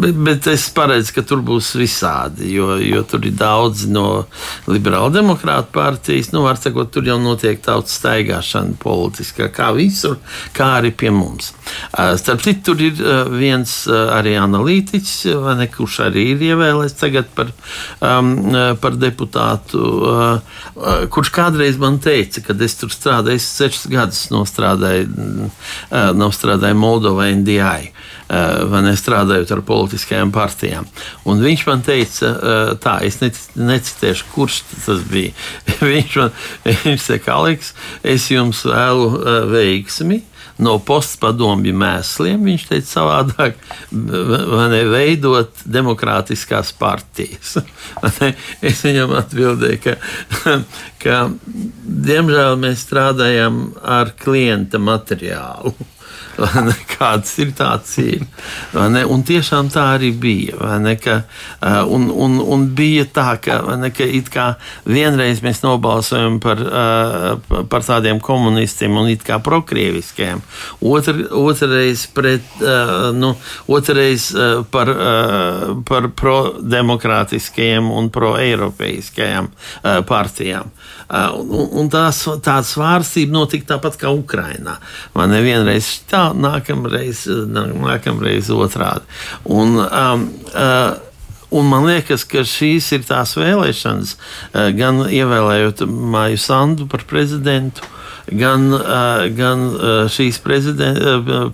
E: bet, bet es paredzu, ka tur būs visādi, jo, jo tur ir daudz no liberāla demokrāta partijas. Nu, var sakot, tur jau notiek tautas staigāšana politiskā, kā visur, kā arī pie mums. Starp citu, tur ir viens arī analītiķis, ne, kurš arī ir ievēlēts tagad par, um, par deputātu, uh, kurš kādreiz man teica, kad es tur strādāju, es sešas gadus nostrādāju, uh, nostrādāju Moldovā NDI. Uh, vai nestrādājot ar politiskajām partijām. Un viņš man teica, uh, tā, es necitēšu, kurš tas bija. viņš man viņš teica, Aleks, es jums vēlu uh, veiksmi, no postpadomju mēsliem, viņš teica savādāk, ne, veidot demokrātiskās partijas. es viņam atbildēju, ka, ka diemžēl mēs strādājam ar klienta materiālu. kādas ir tādas ir. Un tiešām tā arī bija. Ne, ka, un, un, un bija tā, ka, ne, ka it kā vienreiz mēs nobalsojam par, par tādiem komunistiem un it kā prokrieviskiem, otr, otrreiz pret, nu, otrreiz par, par pro-demokrātiskajiem un pro-eiropeiskajām partijām. Un, un tās, tā svārstība notika tāpat kā Ukrainā. Man nevienreiz tā, nākamreiz, nākamreiz otrādi. Un, um, uh, Un man liekas, ka šīs ir tās vēlēšanas, gan ievēlējot Māju Sandu par prezidentu, gan, gan šīs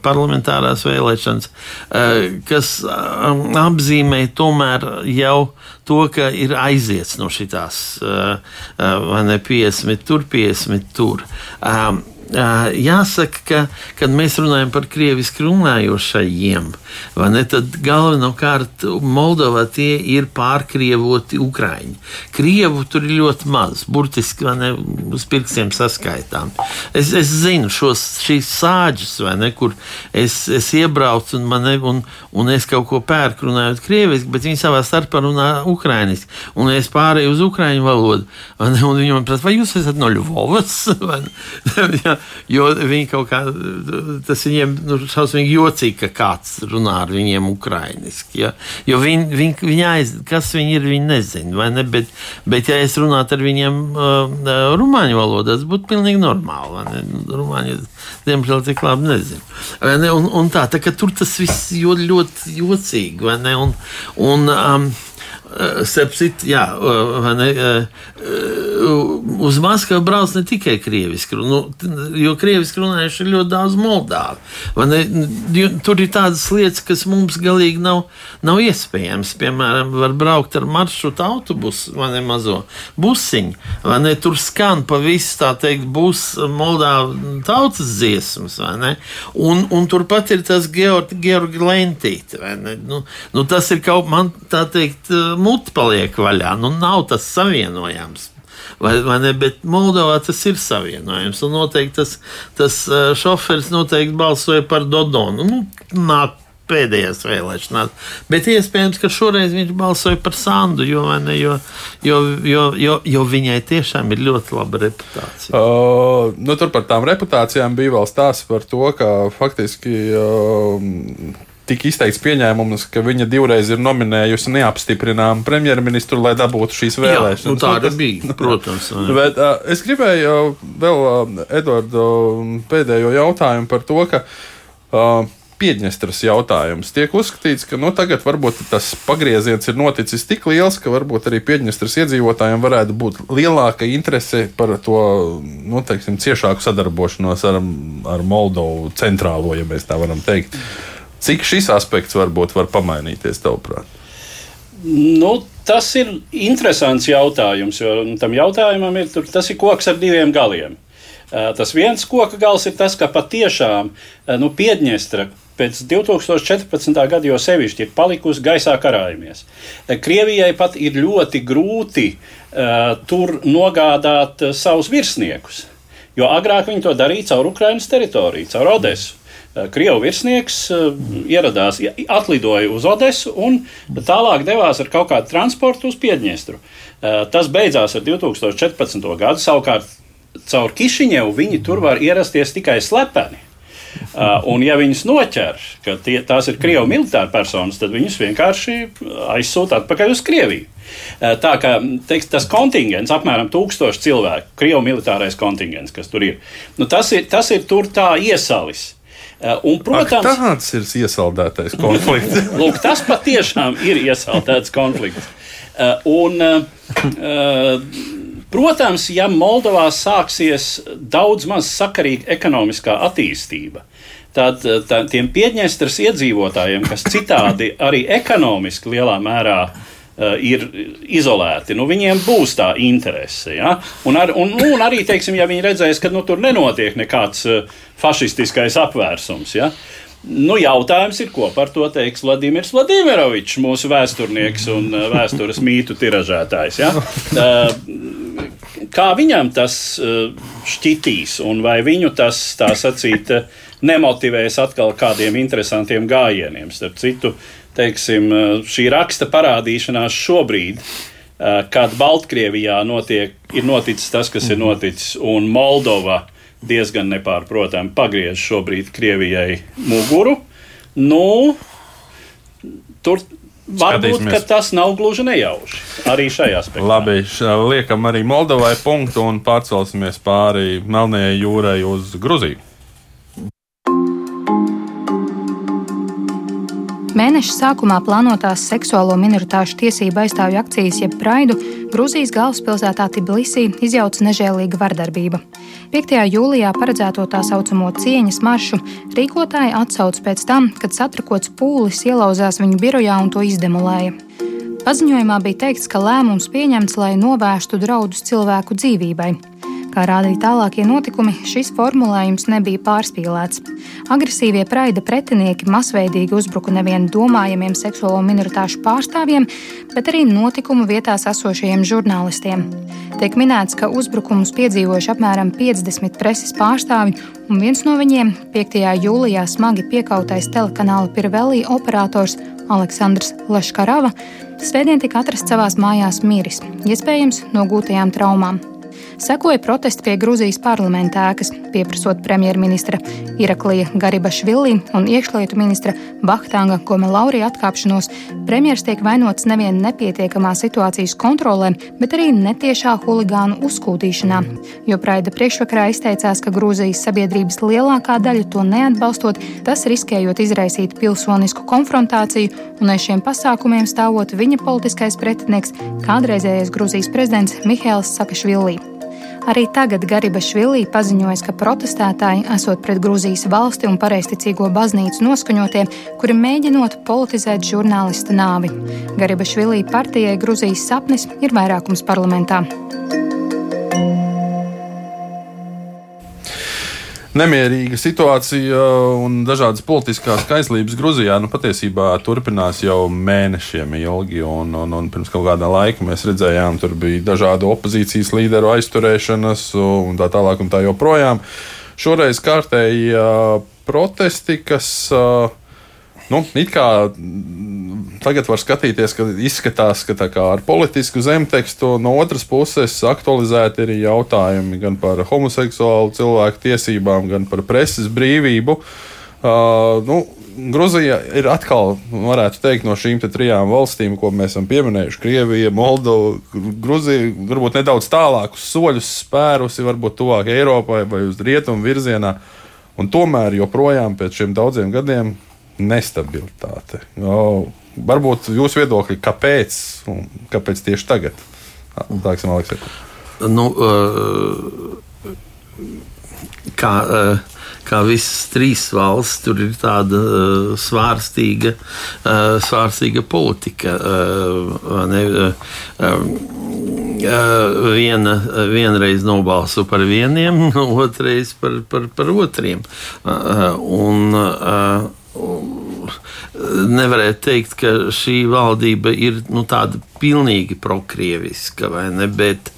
E: parlamentārās vēlēšanas, kas apzīmē tomēr jau to, ka ir aiziets no šīs, vai ne 50, tur 50, tur. Jāsaka, ka, kad mēs runājam par krieviski runājošajiem, ne, tad galvenokārt Moldovā tie ir pārkrievoti ukrāņi. Krievu tur ir ļoti maz, burtiski ne, uz pirkstiem saskaitām. Es, es zinu šos, šīs sāģes, ne, kur es, es iebraucu un, ne, un, un es kaut ko pērku runājot krieviski, bet viņi savā starpā runā ukrāniski. Un es pārēju uz ukrāņu valodu, ne, un viņi man prasa, vai jūs esat no Ļuvovas? jo, jo viņi kaut kā tas viņiem nu, šausmīgi jocīgi, ka kāds runā ar viņiem ukrainiski. Ja? Jo viņi, viņi, viņi aiz, kas viņi ir, viņi nezina. Ne? Bet, bet, ja es runātu ar viņiem uh, rumāņu valodā, tas būtu pilnīgi normāli. Rumāņi, diemžēl, tik labi nezina. Ne? Un, un tā, tā, tur tas viss ļoti, ļoti jocīgi. Un, un, um, Starp citu, jā, ne, uz Maskavu brauc ne tikai krieviski, nu, jo krieviski runājuši ir ļoti daudz moldāvu. Tur ir tādas lietas, kas mums galīgi nav, nav iespējams. Piemēram, var braukt ar maršrutu autobusu vai ne mazo busiņu, vai ne tur skan pa visu tā teikt, būs moldāvu tautas dziesmas, vai ne? Un, un turpat ir tas Georgi Georg Lentīte, vai ne? Nu, nu, tas ir kaut man tā teikt mute paliek vaļā. Nu, nav tas savienojams. Vai, vai ne, bet Moldovā tas ir savienojams. Un noteikti tas, tas šoferis noteikti balsoja par Dodonu. Nu, nāk pēdējās vēlēšanās. Bet iespējams, ka šoreiz viņš balsoja par Sandu, jo, ne, jo, jo, jo, jo, jo viņai tiešām ir ļoti laba reputācija.
A: Uh, nu, tur par tām reputācijām bija vēl stāsts par to, ka faktiski. Uh, tika izteikts pieņēmums, ka viņa divreiz ir nominējusi neapstiprināmu premjerministru, lai dabūtu šīs vēlēšanas. Jā,
E: nu, tāda tas, bija, protams.
A: Bet, uh, es gribēju vēl uh, Edvardu pēdējo jautājumu par to, ka. Uh, Piedņestras jautājums. Tiek uzskatīts, ka nu, tagad varbūt tas pagrieziens ir noticis tik liels, ka varbūt arī Piedņestras iedzīvotājiem varētu būt lielāka interese par to nu, teiksim, ciešāku sadarbošanos ar, ar Moldovu centrālo, ja mēs tā varam teikt. Mm. Cik šis aspekts varbūt var pamainīties, tavuprāt?
B: Nu, tas ir interesants jautājums, jo tam jautājumam ir, tas ir koks ar diviem galiem. Tas viens koka gals ir tas, ka patiešām nu, Piedņestra pēc 2014. gada jau sevišķi ir palikusi gaisā karājumies. Krievijai pat ir ļoti grūti uh, tur nogādāt savus virsniekus, jo agrāk viņi to darīja caur Ukrainas teritoriju, caur Odesu. Eh, Krievu virsnieks eh, ieradās, atlidoja uz Odesu un tālāk devās ar kaut kādu transportu uz Piedņestru. Eh, tas beidzās ar 2014. gadu. Savukārt caur Kišiņevu viņi tur var ierasties tikai slepeni. Uh, un, ja viņus noķer, ka tie, tās ir krievu militāri personas, tad viņus vienkārši aizsūta atpakaļ uz Krieviju. Uh, tā kā teiks, tas kontingents, apmēram tūkstoši cilvēku, krievu militārais kontingents, kas tur ir, nu, tas ir, tas ir tur tā iesalis.
A: Uh, un, protams, Ak, tāds ir iesaldētais konflikts.
B: Lūk, tas patiešām ir iesaldēts konflikts. Uh, un, uh, protams, ja Moldovā sāksies daudz maz sakarīga ekonomiskā attīstība, tad tā, tiem Piedņestras iedzīvotājiem, kas citādi arī ekonomiski lielā mērā ir izolēti. Nu, viņiem būs tā interese. Ja? Un, ar, un, un arī, teiksim, ja viņi redzēs, ka nu, tur nenotiek nekāds uh, fašistiskais apvērsums. Ja? Nu, jautājums ir, ko par to teiks Vladimirs Vladimirovičs, mūsu vēsturnieks un uh, vēstures mītu tiražētājs. Ja? Kā viņam tas šķitīs, un vai viņu tas, tā sacīt, nemotivēs atkal kādiem interesantiem gājieniem? Starp citu, uh, teiksim, šī raksta parādīšanās šobrīd, kad Baltkrievijā notiek, ir noticis tas, kas ir mhm. noticis, un Moldova diezgan nepārprotami pagriež šobrīd Krievijai muguru. Nu, tur Varbūt tas nav gluži nejauši arī šajā aspektā.
A: Labi, liekam arī Moldovai punktu un pārcelsimies pāri Melnējai jūrai uz Gruziju.
C: Mēneša sākumā plānotās seksuālo minoritāšu tiesību aizstāvju akcijas, jeb Praidu, Grūzijas galvaspilsētā Tbilisī izjauca nežēlīga vardarbība. 5. jūlijā paredzēto tā saucamo cieņas maršu rīkotāji atsauc pēc tam, kad satrakots pūlis ielauzās viņu birojā un to izdemolēja. Paziņojumā bija teikts, ka lēmums pieņemts, lai novērstu draudus cilvēku dzīvībai. Kā rādīja tālākie notikumi, šis formulējums nebija pārspīlēts. Agresīvie praida pretinieki masveidīgi uzbruka nevien domājamiem seksuālo minoritāšu pārstāvjiem, bet arī notikumu vietās esošajiem žurnālistiem. Tiek minēts, ka uzbrukumus piedzīvojuši apmēram 50 preses pārstāvji, un viens no viņiem, 5. jūlijā smagi piekautais telekanāla Pirvelī operators Aleksandrs Leškarava, svētdien tika atrasts savās mājās miris, iespējams no gūtajām traumām. Sekoja protesti pie Grūzijas parlamenta ēkas, pieprasot premjerministra Iraklija Garibašvili un iekšlietu ministra Bahtānga Gomelauri atkāpšanos. Premjers tiek vainots nevien nepietiekamā situācijas kontrolē, bet arī netiešā huligānu uzskūtīšanā. Jo Praida priekšvakarā izteicās, ka Grūzijas sabiedrības lielākā daļa to neatbalstot, tas riskējot izraisīt pilsonisku konfrontāciju un aiz šiem pasākumiem stāvot viņa politiskais pretinieks, kādreizējais Grūzijas prezidents Mihails Sakašvili. Arī tagad Gariba Švilī paziņoja, ka protestētāji esot pret Grūzijas valsti un pareizticīgo baznīcu noskaņotie, kuri mēģinot politizēt žurnālista nāvi. Gariba Švilī partijai Grūzijas sapnis ir vairākums parlamentā.
A: Nemierīga situācija un dažādas politiskās kaislības Grūzijā nu, patiesībā turpinās jau mēnešiem ilgi. Un, un, un pirms kaut kāda laika mēs redzējām, tur bija dažādu opozīcijas līderu aizturēšanas un tā tālāk un tā joprojām. Šoreiz kārtēji protesti, kas nu, it kā tagad var skatīties, ka izskatās, ka ar politisku zemtekstu no otras puses aktualizēti ir jautājumi gan par homoseksuālu cilvēku tiesībām, gan par preses brīvību. Uh, nu, Gruzija ir atkal, varētu teikt, no šīm trijām valstīm, ko mēs esam pieminējuši, Krievija, Moldova, Gruzija, varbūt nedaudz tālākus soļus spērusi, varbūt tuvāk Eiropai vai uz rietumu virzienā. Un tomēr joprojām pēc šiem daudziem gadiem nestabilitāte. Oh, Varbūt jūsu viedokļi, kāpēc, kāpēc tieši tagad? Tāksim, Aleksē.
E: Nu, uh, kā, uh, kā visas trīs valstis, tur ir tāda uh, svārstīga, svārstīga politika. Ne, viena, vienreiz nobalso par vieniem, otrreiz par, par, par otriem. Un, nevarētu teikt, ka šī valdība ir nu, tāda pilnīgi prokrieviska, ne, bet,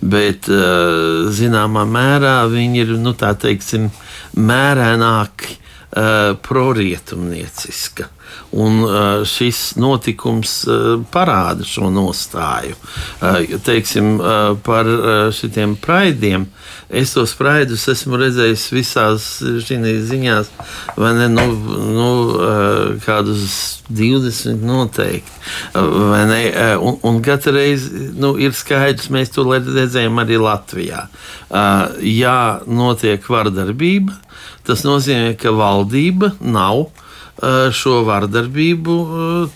E: bet eh, zināmā mērā viņi ir nu, tā teiksim, mērēnāki uh, prorietumnieciska. Un uh, šis notikums uh, parāda šo nostāju. Teiksim, par šiem praidiem. Es tos praidus esmu redzējis visās šīs ziņās, vai ne? Nu, nu, kādus 20 noteikti. Un, un katru reizi nu, ir skaidrs, mēs to redzējām arī Latvijā. Jā, notiek vardarbība Tas nozīmē, ka valdība nav šo vardarbību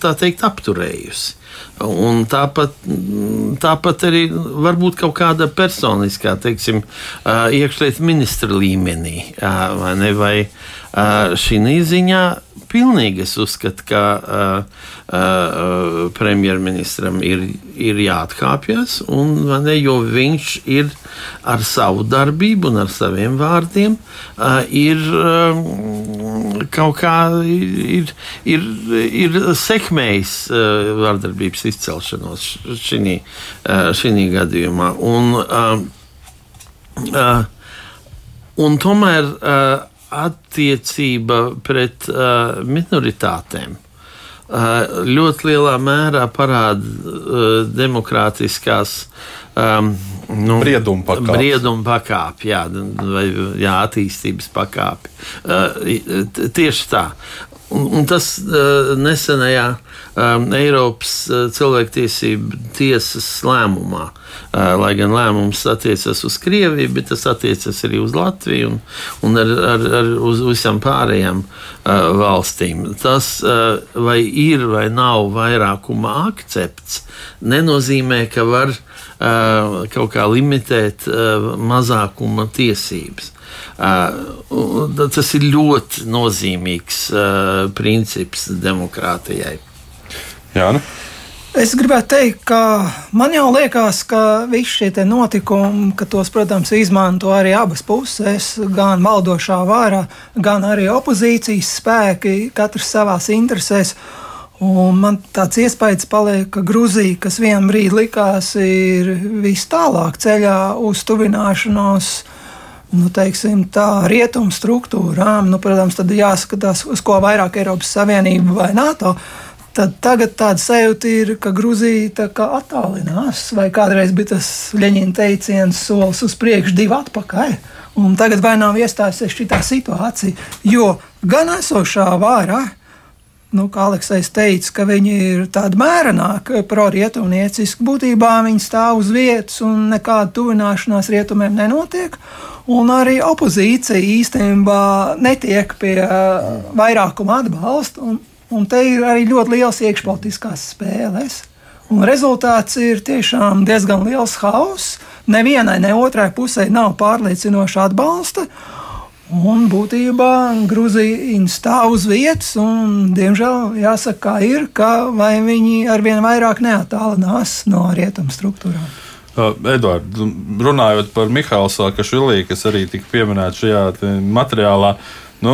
E: teikt, apturējusi. Un tāpat, tāpat arī varbūt kaut kāda personiskā, teiksim, iekšlietu ministra līmenī, vai, ne, vai šī ziņā pilnīgi es uzskatu, ka uh, uh, premjerministram ir, ir jāatkāpjas, un, ne, jo viņš ir ar savu darbību un ar saviem vārdiem uh, ir uh, kaut kā ir, ir, ir sekmējis uh, vardarbības izcelšanos šī uh, gadījumā. Un, uh, uh, un tomēr uh, attiecība pret uh, minoritātēm uh, ļoti lielā mērā parāda uh, demokrātiskās um, nu,
A: brieduma pakāpi.
E: Brieduma pakāpi, jā, vai jā, attīstības pakāpi. Uh, tieši tā. Un, un tas uh, nesenajā um, Eiropas uh, cilvēktiesību tiesas lēmumā, uh, lai gan lēmums attiecas uz Krieviju, bet tas attiecas arī uz Latviju un, un ar, ar, ar uz visām pārējām uh, valstīm. Tas, uh, vai ir vai nav vairākuma akcepts, nenozīmē, ka var uh, kaut kā limitēt uh, mazākuma tiesības. Tas ir ļoti nozīmīgs princips demokrātijai.
A: Jā, nu.
D: Es gribētu teikt, ka man jau liekas, ka visi šie notikumi, ka tos, protams, izmanto arī abas puses, gan valdošā vārā, gan arī opozīcijas spēki, katrs savās interesēs. Un man tāds iespējas paliek, ka Grūzija, kas vienā brīdī likās, ir vis tālāk ceļā uz tuvināšanos nu, teiksim, tā rietumu struktūrām, nu, protams, tad jāskatās, uz ko vairāk Eiropas Savienība vai NATO. Tad tagad tāda sajūta ir, ka Grūzija tā kā attālinās, vai kādreiz bija tas Leņķina teiciens, solis uz priekšu, divi atpakaļ. Un tagad vai nav iestājusies šī situācija, jo gan esošā vārā, nu, kā Aleksis teica, ka viņi ir tādi mērenāki, prorietumnieciski. Būtībā viņi stāv uz vietas un nekāda tuvināšanās rietumiem nenotiek. Un arī opozīcija īstenībā netiek pie uh, vairākuma atbalsta. Un, te ir arī ļoti liels iekšpolitiskās spēles. Un rezultāts ir tiešām diezgan liels hauss. Nevienai, ne otrai pusē nav pārliecinoša atbalsta. Un būtībā Grūzija stāv uz vietas, un, diemžēl, jāsaka, kā ir, ka viņi arvien vairāk neatālinās no rietumu struktūrām.
A: Uh, Edvards, runājot par Mihālu Sakašvilī, kas arī tika pieminēts šajā materiālā, nu,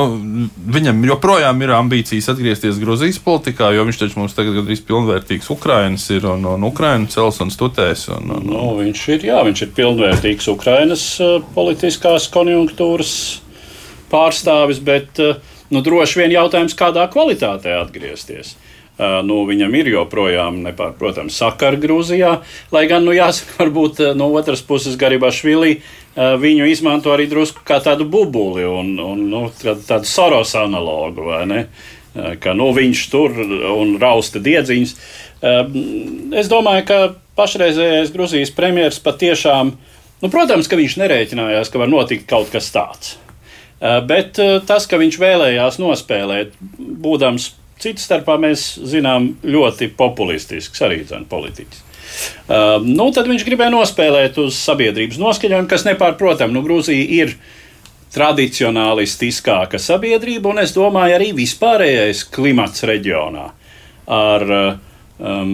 A: viņam joprojām ir ambīcijas atgriezties Grūzijas politikā, jo viņš taču mums tagad gandrīz pilnvērtīgs Ukrainas ir un, un Ukraiņu cels un stutēs. Un, un, un.
B: Nu, viņš ir, jā, viņš ir pilnvērtīgs Ukrainas uh, politiskās konjunktūras pārstāvis, bet uh, nu, droši vien jautājums, kādā kvalitātē atgriezties. Uh, nu, viņam ir joprojām, nepārprotams, sakari Grūzijā, lai gan, nu, jāsaka, varbūt no otras puses Garibašvili viņu izmanto arī drusku kā tādu bubuli un, un nu, tādu Soros analogu? Uh, ka nu, viņš tur un rausta diedziņas. Uh, es domāju, ka pašreizējais Grūzijas premjeras patiešām, nu, protams, ka viņš nerēķinājās, ka var notikt kaut kas tāds. Bet tas, ka viņš vēlējās nospēlēt, būdams Citas starpā mēs zinām ļoti populistisks arī politiķis. Uh, nu, tad viņš gribēja nospēlēt uz sabiedrības noskaņojumu, kas nepārprotami, nu, Grūzija ir tradicionālistiskāka sabiedrība, un es domāju, arī vispārējais klimats reģionā ar um,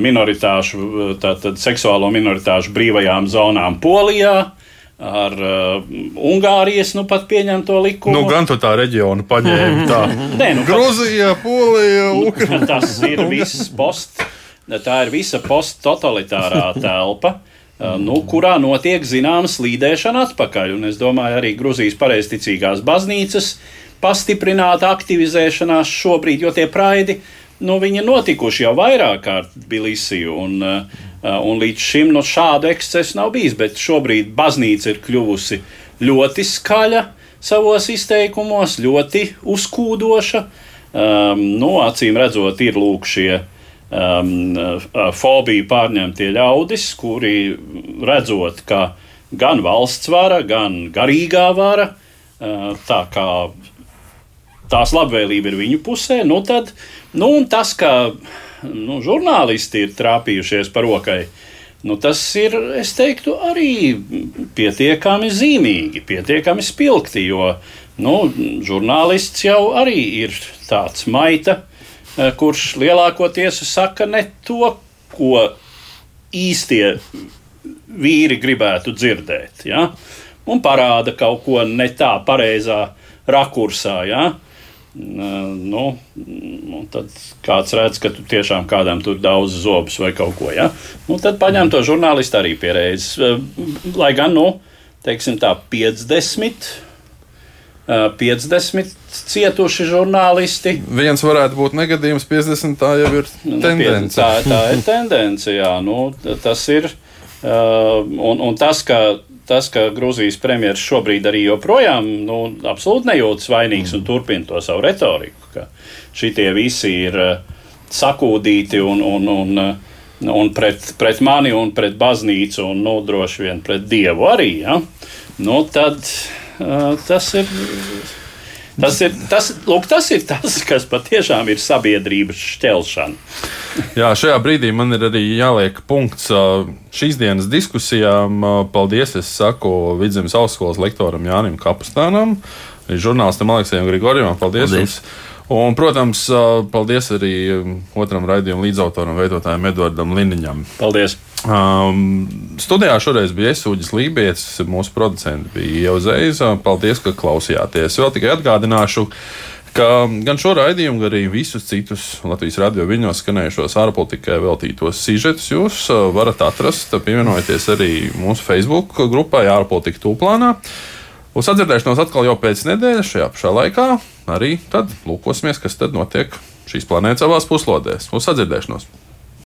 B: minoritāšu, tātad seksuālo minoritāšu brīvajām zonām Polijā, ar uh, Ungārijas nu pat pieņemto likumu.
A: Nu, gan tā reģionu paņēmi. Tā
B: Nē, nu,
A: Grūzija, Polija,
B: nu,
A: Ukraina.
B: Tas ir viss post, tā ir visa posttotalitārā telpa. Uh, nu, kurā notiek zināma slīdēšana atpakaļ. Un es domāju, arī Grūzijas pareizticīgās baznīcas pastiprināta aktivizēšanās šobrīd, jo tie praidi nu, notikuši jau vairāk kārt Bilisiju. Un, uh, Uh, un līdz šim no šāda ekscesa nav bijis, bet šobrīd baznīca ir kļuvusi ļoti skaļa savos izteikumos, ļoti uzkūdoša. Um, nu, acīm redzot, ir lūk šie um, uh, fobiju pārņemtie ļaudis, kuri redzot, ka gan valsts vara, gan garīgā vara, uh, tā kā tās labvēlība ir viņu pusē, nu tad nu, tas, ka nu, žurnālisti ir trāpījušies par rokai. Nu, tas ir, es teiktu, arī pietiekami zīmīgi, pietiekami spilgti, jo nu, žurnālists jau arī ir tāds maita, eh, kurš lielākoties saka ne to, ko īstie vīri gribētu dzirdēt, ja? un parāda kaut ko ne tā pareizā rakursā. Ja? Nu, nu, tad kāds redz, ka tu tiešām kādam tur daudz zobus vai kaut ko. Ja? Nu, tad paņem to žurnālistu arī pie reizes. Lai gan, nu, teiksim tā, 50. 50 cietuši žurnālisti.
A: Viens varētu būt negadījums, 50 tā jau ir nu, tendence.
B: Tā, tā ir tendence, jā. Nu, tas ir. Un, un tas, ka tas, ka Grūzijas premjerministrs šobrīd arī joprojām nu, absolūti nejūtas vainīgs mm. un turpina to savu retoriku, ka šitie visi ir uh, sakūdīti un, un, un, un pret, pret mani un pret baznīcu un nu, droši vien pret dievu arī. Ja? Nu, tad uh, tas ir. Tas ir tas, lūk, tas ir tas, kas patiešām ir sabiedrības šķelšana.
A: Jā, šajā brīdī man ir arī jāliek punkts šīs dienas diskusijām. Paldies, es saku Vidzemes augstskolas lektoram Jānim Kapustānam, žurnālistam Aleksējam Grigorjam. Paldies! paldies. Jums. Un, protams, paldies arī otram raidījuma līdzautoram, veidotājam Edvardam Liniņam.
B: Paldies!
A: Um, studijā šoreiz bija Iesūģis Lībijams, mūsu producents bija Ievzējs. Paldies, ka klausījāties. Vēl tikai atgādināšu, ka gan šo raidījumu, gan arī visus citus Latvijas radio viļņos skanējušos ārpolitikai veltītos sižetus jūs varat atrast, pievienojoties arī mūsu Facebook grupai ārpolitika tūplānā. Uz atdzirdēšanos atkal jau pēc nedēļas, šajā pašā laikā. Arī tad lūkosimies, kas tad notiek šīs planētas abās puslodēs. Uz sadzirdēšanos!